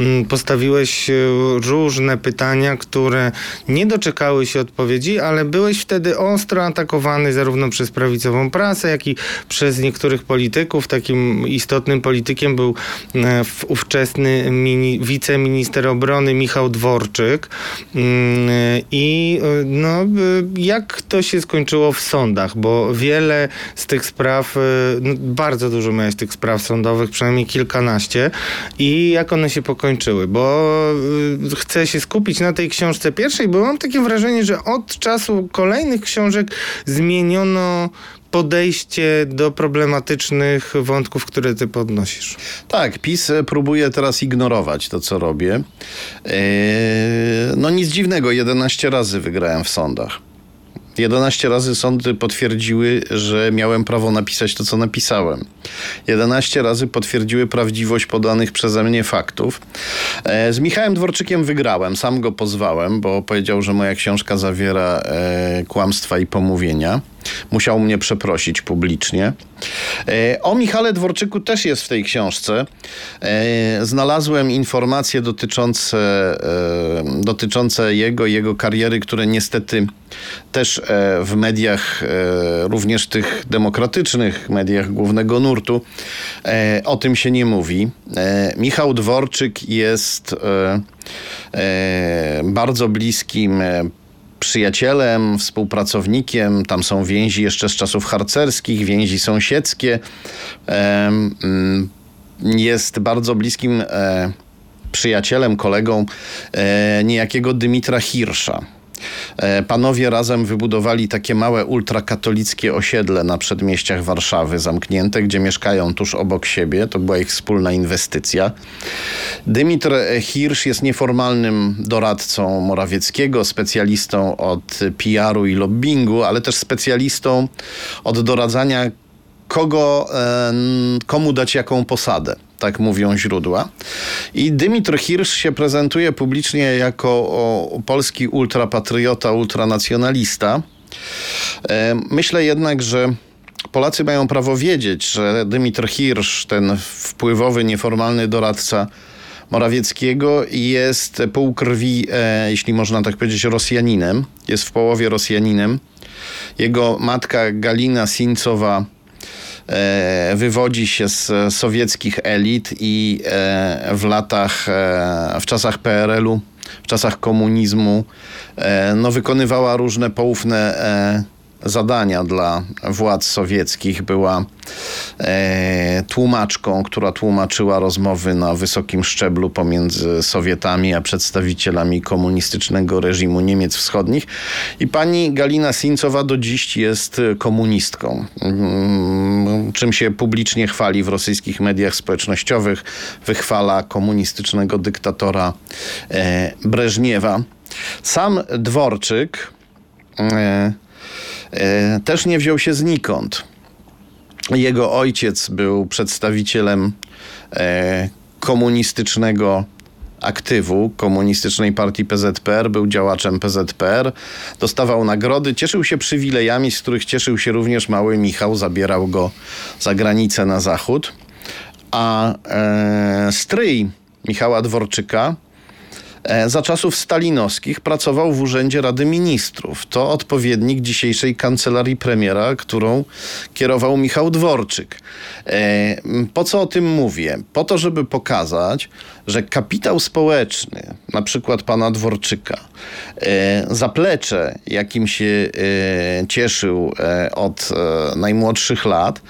y, postawiłeś y, różne pytania, które nie doczekały się odpowiedzi, ale byłeś wtedy ostro atakowany zarówno przez prawicową prasę, jak i przez niektórych polityków. Takim istotnym politykiem był y, ówczesny mini, wiceminister obrony Michał Dworczyk. Y, I no, jak to się skończyło w sądach? Bo bo wiele z tych spraw, y, no bardzo dużo miałeś tych spraw sądowych, przynajmniej kilkanaście i jak one się pokończyły, bo y, chcę się skupić na tej książce pierwszej, bo mam takie wrażenie, że od czasu kolejnych książek zmieniono podejście do problematycznych wątków, które ty podnosisz. Tak, PiS próbuje teraz ignorować to, co robię. No nic dziwnego, 11 razy wygrałem w sądach. 11 razy sądy potwierdziły, że miałem prawo napisać to, co napisałem. 11 razy potwierdziły prawdziwość podanych przeze mnie faktów. E, z Michałem Dworczykiem wygrałem, sam go pozwałem, bo powiedział, że moja książka zawiera e, kłamstwa i pomówienia. Musiał mnie przeprosić publicznie. E, o Michale Dworczyku też jest w tej książce. E, znalazłem informacje dotyczące, e, dotyczące jego jego kariery, które niestety też w mediach, również tych demokratycznych, mediach głównego nurtu, o tym się nie mówi. Michał Dworczyk jest bardzo bliskim przyjacielem, współpracownikiem. Tam są więzi jeszcze z czasów harcerskich, więzi sąsiedzkie. Mm, jest bardzo bliskim e, przyjacielem, kolegą e, niejakiego Dymitra Hirsza. E, panowie razem wybudowali takie małe ultrakatolickie osiedle na przedmieściach Warszawy, zamknięte, gdzie mieszkają tuż obok siebie. To była ich wspólna inwestycja. Dymitr Hirsch jest nieformalnym doradcą Morawieckiego, specjalistą od PR-u i lobbingu, ale też specjalistą od doradzania kogo, komu dać jaką posadę tak mówią źródła. I Dymitr Hirsch się prezentuje publicznie jako o, polski ultrapatriota, ultranacjonalista. E, myślę jednak, że Polacy mają prawo wiedzieć, że Dymitr Hirsch, ten wpływowy, nieformalny doradca Morawieckiego, jest pół krwi, e, jeśli można tak powiedzieć, Rosjaninem. Jest w połowie Rosjaninem. Jego matka Galina Sincowa wywodzi się z sowieckich elit i e, w latach, e, w czasach PRL-u, w czasach komunizmu, no, wykonywała różne poufne zadania dla władz sowieckich. Była e, tłumaczką, która tłumaczyła rozmowy na wysokim szczeblu pomiędzy Sowietami a przedstawicielami komunistycznego reżimu Niemiec Wschodnich. I pani Galina Sincowa do dziś jest komunistką, mm, czym się publicznie chwali w rosyjskich mediach społecznościowych. Wychwala komunistycznego dyktatora e, Breżniewa. Sam Dworczyk e, też nie wziął się znikąd. Jego ojciec był przedstawicielem e, komunistycznego aktywu komunistycznej partii PZPR, był działaczem PZPR, dostawał nagrody, cieszył się przywilejami, z których cieszył się również mały Michał, zabierał go za granicę na zachód. A e, stryj Michała Dworczyka E, za czasów stalinowskich pracował w Urzędzie Rady Ministrów. To odpowiednik dzisiejszej kancelarii premiera, którą kierował Michał Dworczyk. E, po co o tym mówię? Po to, żeby pokazać, że kapitał społeczny, na przykład pana Dworczyka, e, zaplecze, jakim się cieszył od najmłodszych lat,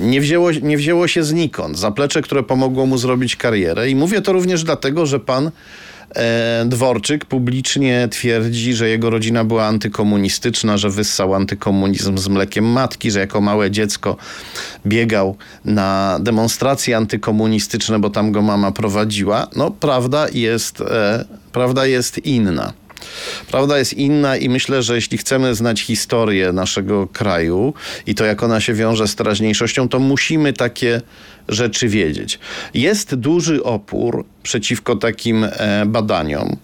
nie wzięło, nie wzięło się znikąd. Zaplecze, które pomogło mu zrobić karierę. I mówię to również dlatego, że pan e, Dworczyk publicznie twierdzi, że jego rodzina była antykomunistyczna, że wyssał antykomunizm z mlekiem matki, że jako małe dziecko biegał na demonstracje antykomunistyczne, bo tam go mama prowadziła. No, prawda jest, e, prawda jest inna. Prawda jest inna i myślę, że jeśli chcemy znać historię naszego kraju i to, jak ona się wiąże z teraźniejszością, to musimy takie rzeczy wiedzieć. Jest duży opór przeciwko takim e, badaniom.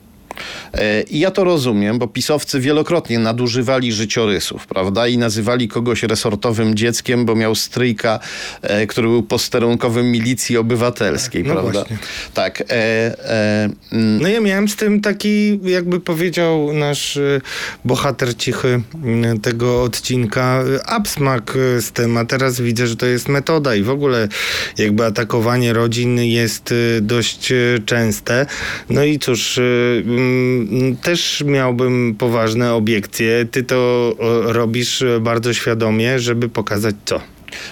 E, I ja to rozumiem, bo pisowcy wielokrotnie nadużywali życiorysów, prawda? I nazywali kogoś resortowym dzieckiem, bo miał stryjka, e, który był posterunkowym milicji obywatelskiej, no prawda? Właśnie. Tak. E, e, mm. no ja miałem z tym taki, jakby powiedział nasz e, bohater cichy mm, tego odcinka, absmak z tym, a teraz widzę, że to jest metoda i w ogóle jakby atakowanie rodzin jest dość częste. No i cóż, Mm, też miałbym poważne obiekcje. Ty to robisz bardzo świadomie, żeby pokazać co?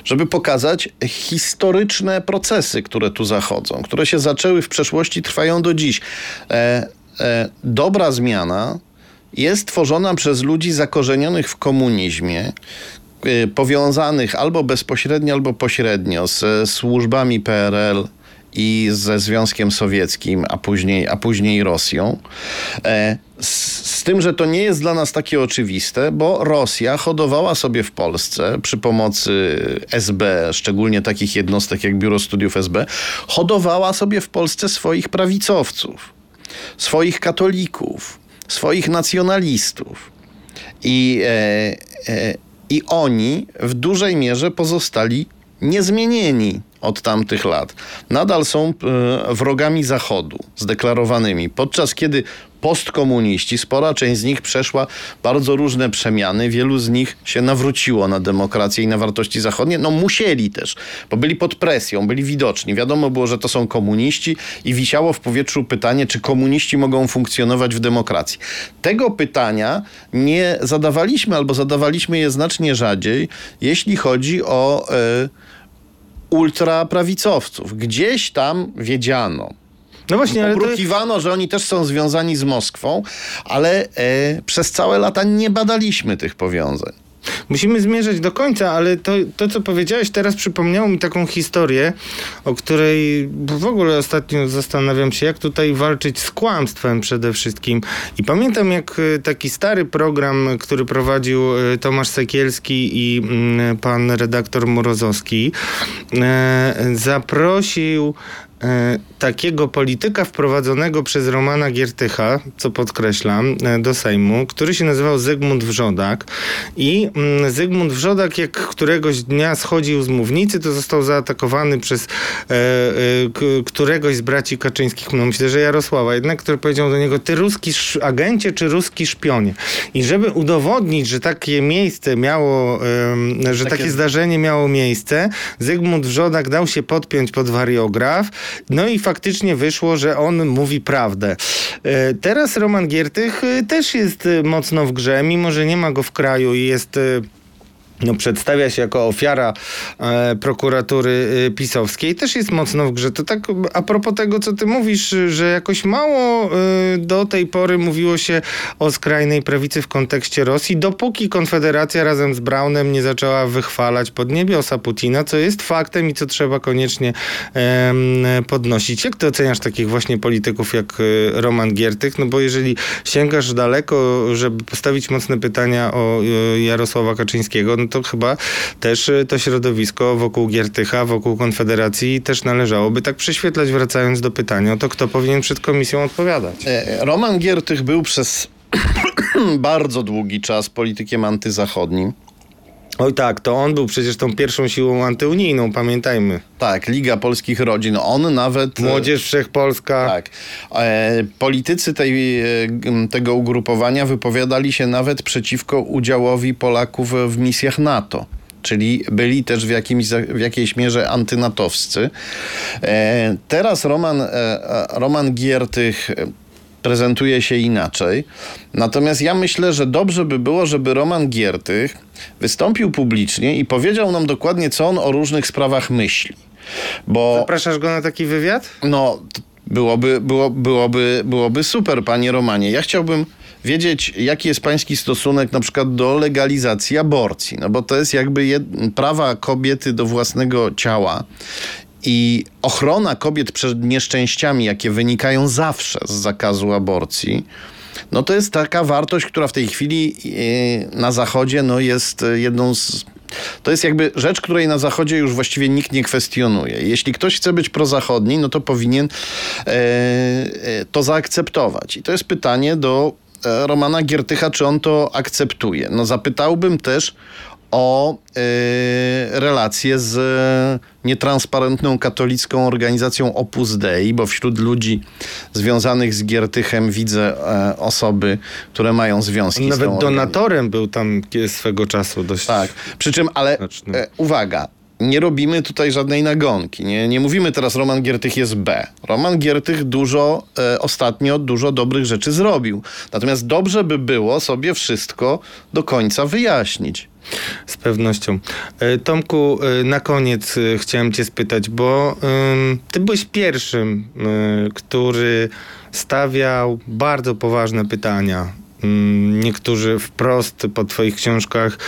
żeby pokazać historyczne procesy, które tu zachodzą, które się zaczęły w przeszłości, trwają do dziś. E, e, dobra zmiana jest tworzona przez ludzi zakorzenionych w komunizmie, e, powiązanych albo bezpośrednio, albo pośrednio z służbami PRL i ze Związkiem Sowieckim, a później, a później Rosją. E, z, z, tym, że to nie jest dla nas takie oczywiste, bo Rosja hodowała sobie w Polsce przy pomocy SB, szczególnie takich jednostek jak Biuro Studiów SB, hodowała sobie w Polsce swoich prawicowców, swoich katolików, swoich nacjonalistów. I, e, e, I oni w dużej mierze pozostali niezmienieni od tamtych lat. Nadal są e, wrogami Zachodu, zdeklarowanymi, podczas kiedy postkomuniści, spora część z nich przeszła bardzo różne przemiany, wielu z nich się nawróciło na demokrację i na wartości zachodnie. No musieli też, bo byli pod presją, byli widoczni. Wiadomo było, że to są komuniści i wisiało w powietrzu pytanie, czy komuniści mogą funkcjonować w demokracji. Tego pytania nie zadawaliśmy albo zadawaliśmy je znacznie rzadziej, jeśli chodzi o... Yy, ultraprawicowców. Gdzieś tam wiedziano. No właśnie, ale Obrukiwano, to... że oni też są związani z Moskwą, ale e, przez całe lata nie badaliśmy tych powiązań. Musimy zmierzać do końca, ale to, to, co powiedziałeś teraz przypomniało mi taką historię, o której w ogóle ostatnio zastanawiam się, jak tutaj walczyć z kłamstwem przede wszystkim. I pamiętam, jak e, taki stary program, który prowadził e, Tomasz Sekielski i mm, pan redaktor Morozowski, zaprosił takiego polityka wprowadzonego przez Romana Giertycha, co podkreślam, e, do Sejmu, który się nazywał Zygmunt Wrzodak. I mm, Zygmunt Wrzodak jak któregoś dnia schodził z mównicy, to został zaatakowany przez e, e, któregoś z braci Kaczyńskich, no myślę, że Jarosława. Jednak, który powiedział do niego, ty ruski agencie czy ruski szpionie? I żeby udowodnić, że takie miejsce miało, e, że takie... takie zdarzenie miało miejsce, Zygmunt Wrzodak dał się podpiąć pod wariograf, no i faktycznie wyszło, że on mówi prawdę. E, teraz Roman Giertych e, też jest e, mocno w grze, mimo że nie ma go w kraju i jest no, przedstawia się jako ofiara e, prokuratury e, pisowskiej, też jest mocno w grze. To tak a propos tego, co ty mówisz, że jakoś mało e, do tej pory mówiło się o skrajnej prawicy w kontekście Rosji, dopóki Konfederacja razem z Braunem nie zaczęła wychwalać pod niebiosa Putina, co jest faktem i co trzeba koniecznie podnosić. Jak ty oceniasz takich właśnie polityków jak e, Roman Giertych? No bo jeżeli sięgasz daleko, żeby postawić mocne pytania o e, Jarosława Kaczyńskiego, no to chyba też y, to środowisko wokół Giertycha, wokół Konfederacji też należałoby tak prześwietlać, wracając do pytania to, kto powinien przed komisją odpowiadać. E, Roman Giertych był przez bardzo długi czas politykiem antyzachodnim. Oj tak, to on był przecież tą pierwszą siłą antyunijną, pamiętajmy. Tak, Liga Polskich Rodzin. On nawet... E, Młodzież Wszechpolska. Tak. E, politycy tej, e, tego ugrupowania wypowiadali się nawet przeciwko udziałowi Polaków w misjach NATO czyli byli też w, jakimś, w jakiejś mierze antynatowscy. E, teraz Roman, Roman Giertych prezentuje się inaczej. Natomiast ja myślę, że dobrze by było, żeby Roman Giertych wystąpił publicznie i powiedział nam dokładnie, co on o różnych sprawach myśli. Bo, Zapraszasz go na taki wywiad? No, byłoby, było, byłoby, byłoby super, panie Romanie. Ja chciałbym wiedzieć, jaki jest pański stosunek na przykład do legalizacji aborcji. No bo to jest jakby jed... prawa kobiety do własnego ciała i ochrona kobiet przed nieszczęściami, jakie wynikają zawsze z zakazu aborcji, no to jest taka wartość, która w tej chwili e, na Zachodzie no jest jedną z to jest jakby rzecz, której na Zachodzie już właściwie nikt nie kwestionuje. Jeśli ktoś chce być prozachodni, no to powinien e, e, to zaakceptować. I to jest pytanie do e, Romana Giertycha, czy on to akceptuje. No zapytałbym też o y, relacje z nietransparentną katolicką organizacją Opus Dei, bo wśród ludzi związanych z Giertychem widzę e, osoby, które mają związki Nawet z tą Nawet donatorem był tam swego czasu dość Tak, przy czym, ale e, uwaga, nie robimy tutaj żadnej nagonki. Nie, nie mówimy teraz Roman Giertych jest B. Roman Giertych dużo, e, ostatnio dużo dobrych rzeczy zrobił. Natomiast dobrze by było sobie wszystko do końca wyjaśnić. Z pewnością. E, Tomku, e, na koniec e, chciałem cię spytać, bo ty byłeś pierwszym, który stawiał bardzo poważne pytania niektórzy wprost po twoich książkach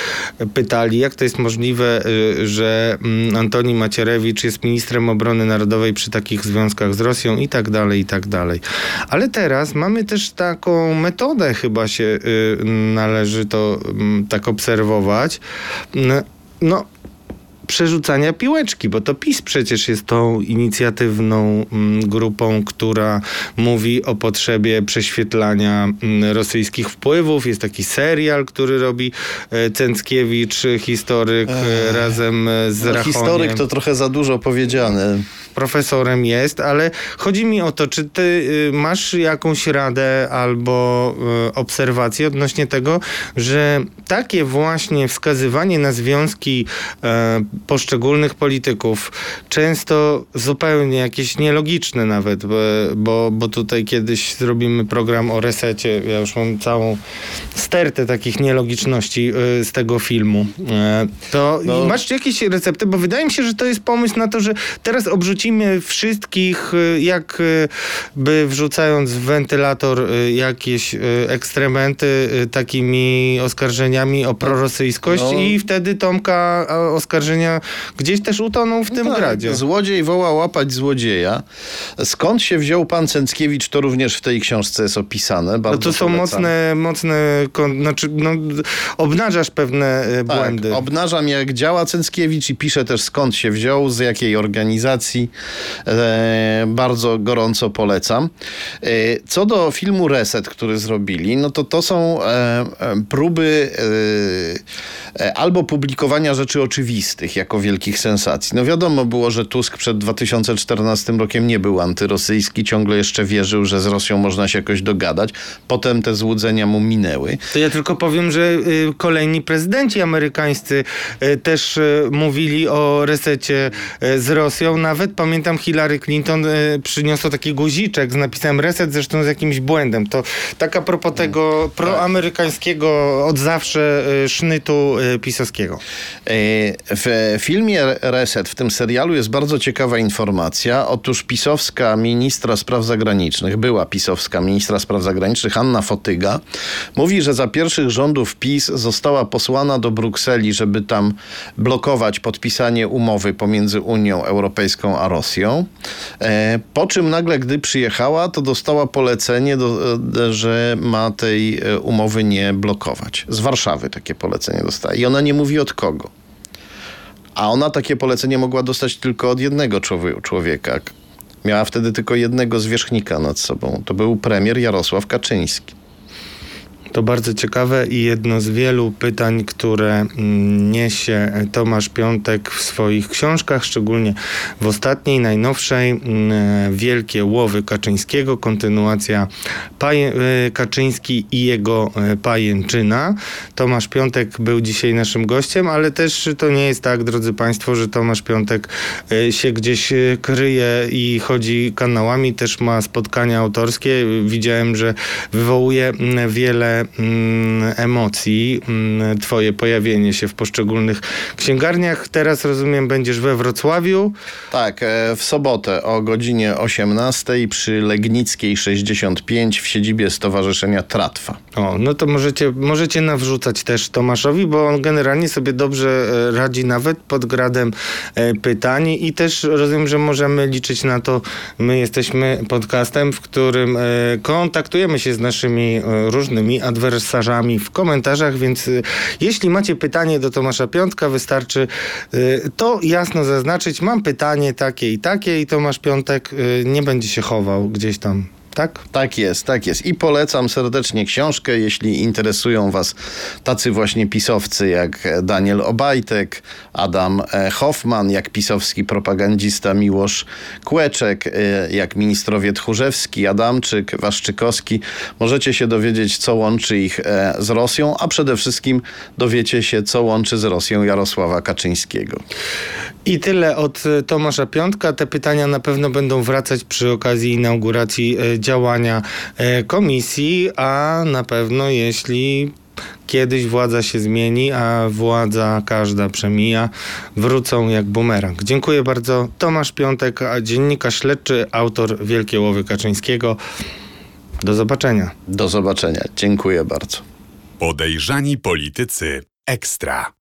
pytali, jak to jest możliwe, y, że mm, Antoni Macierewicz jest ministrem obrony narodowej przy takich związkach z Rosją i tak dalej, i tak dalej. Ale teraz mamy też taką metodę, chyba się y, należy to mm, tak obserwować. No, przerzucania piłeczki, bo to PiS przecież jest tą inicjatywną mm, grupą, która mówi o potrzebie prześwietlania mm, rosyjskich wpływów. Jest taki serial, który robi e, Cęckiewicz, historyk Ech. razem e, z no, Rachoniem. Historyk to trochę za dużo powiedziane profesorem jest, ale chodzi mi o to, czy ty y, masz jakąś radę albo y, obserwację odnośnie tego, że takie właśnie wskazywanie na związki e, poszczególnych polityków, często zupełnie jakieś nielogiczne nawet, bo, bo tutaj kiedyś zrobimy program o resecie, ja już mam całą stertę takich nielogiczności y, z tego filmu. E, to no. masz jakieś recepty, bo wydaje mi się, że to jest pomysł na to, że teraz obrzucimy wszystkich, y, jakby y, wrzucając w wentylator jakieś ekstrementy takimi oskarżeniami o prorosyjskość no. i wtedy Tomka oskarżenia gdzieś też utoną w tym no tak, gradzie. Złodziej woła łapać złodzieja. Skąd się wziął pan Cęckiewicz, to również w tej książce jest opisane. Bardzo no to są mocne, mocne, znaczy no, obnażasz pewne tak, błędy. Obnażam jak działa Cęckiewicz i piszę też skąd się wziął, z jakiej organizacji. E, bardzo gorąco polecam. E, co do filmu Reset, który zrobili, no to to są e, próby albo publikowania rzeczy oczywistych jako wielkich sensacji. No wiadomo było, że Tusk przed 2014 rokiem nie był antyrosyjski, ciągle jeszcze wierzył, że z Rosją można się jakoś dogadać. Potem te złudzenia mu minęły. To ja tylko powiem, że y, kolejni prezydenci amerykańscy y, też y, mówili o resecie z Rosją. Nawet pamiętam Hillary Clinton przyniosła taki guziczek z napisem reset, zresztą z jakimś błędem. To tak a propos tego tak. proamerykańskiego od zawsze sznytu pisowskiego. W filmie Reset, w tym serialu jest bardzo ciekawa informacja. Otóż pisowska ministra spraw zagranicznych, była pisowska ministra spraw zagranicznych Anna Fotyga, mówi, że za pierwszych rządów PiS została posłana do Brukseli, żeby tam blokować podpisanie umowy pomiędzy Unią Europejską a Rosją. E, po czym nagle, gdy przyjechała, to dostała polecenie, do, e, że ma tej e, umowy nie blokować. Z Warszawy takie polecenie I ona nie mówi od kogo. A ona takie polecenie mogła dostać tylko od jednego człowieka. Miała wtedy tylko jednego zwierzchnika nad sobą. To był premier Jarosław Kaczyński. To bardzo ciekawe i jedno z wielu pytań, które mm, niesie Tomasz Piątek w swoich książkach, szczególnie w ostatniej, najnowszej, mm, Wielkie Łowy Kaczyńskiego, kontynuacja y, Kaczyński i jego y, pajęczyna. Tomasz Piątek był dzisiaj naszym gościem, ale też to nie jest tak, drodzy Państwo, że Tomasz Piątek y, się gdzieś kryje i chodzi kanałami, też ma spotkania autorskie. Widziałem, że wywołuje mm, wiele mm, emocji, mm, twoje pojawienie się w poszczególnych księgarniach. Teraz rozumiem, będziesz we Wrocławiu. Tak, e, w sobotę o godzinie 18 przy Legnickiej 65 w siedzibie Stowarzyszenia Tratwa. O, no to możecie, możecie nawrzucać też Tomaszowi, bo on generalnie sobie dobrze e, radzi nawet pod gradem e, pytań i też rozumiem, że możemy liczyć na to, my jesteśmy podcastem, w którym kontaktujemy się z naszymi różnymi adwersarzami w komentarzach, więc y, jeśli macie pytanie do Tomasza Piątka, wystarczy y, to jasno zaznaczyć. Mam pytanie takie i takie i Tomasz Piątek y, nie będzie się chował gdzieś tam tak? Tak jest, tak jest. I polecam serdecznie książkę, jeśli interesują Was tacy właśnie pisowcy jak Daniel Obajtek, Adam e, Hoffman, jak pisowski propagandista Miłosz Kłeczek, e, jak ministrowie Tchórzewski, Adamczyk, Waszczykowski. Możecie się dowiedzieć, co łączy ich e, z Rosją, a przede wszystkim dowiecie się, co łączy z Rosją Jarosława Kaczyńskiego. I tyle od Tomasza Piątka. Te pytania na pewno będą wracać przy okazji inauguracji działania e, komisji, a na pewno jeśli kiedyś władza się zmieni, a władza każda przemija, wrócą jak bumerang. Dziękuję bardzo. Tomasz Piątek, dziennikarz śledczy, autor Wielkie Łowy Kaczyńskiego. Do zobaczenia. Do zobaczenia. Dziękuję bardzo. Podejrzani politycy ekstra.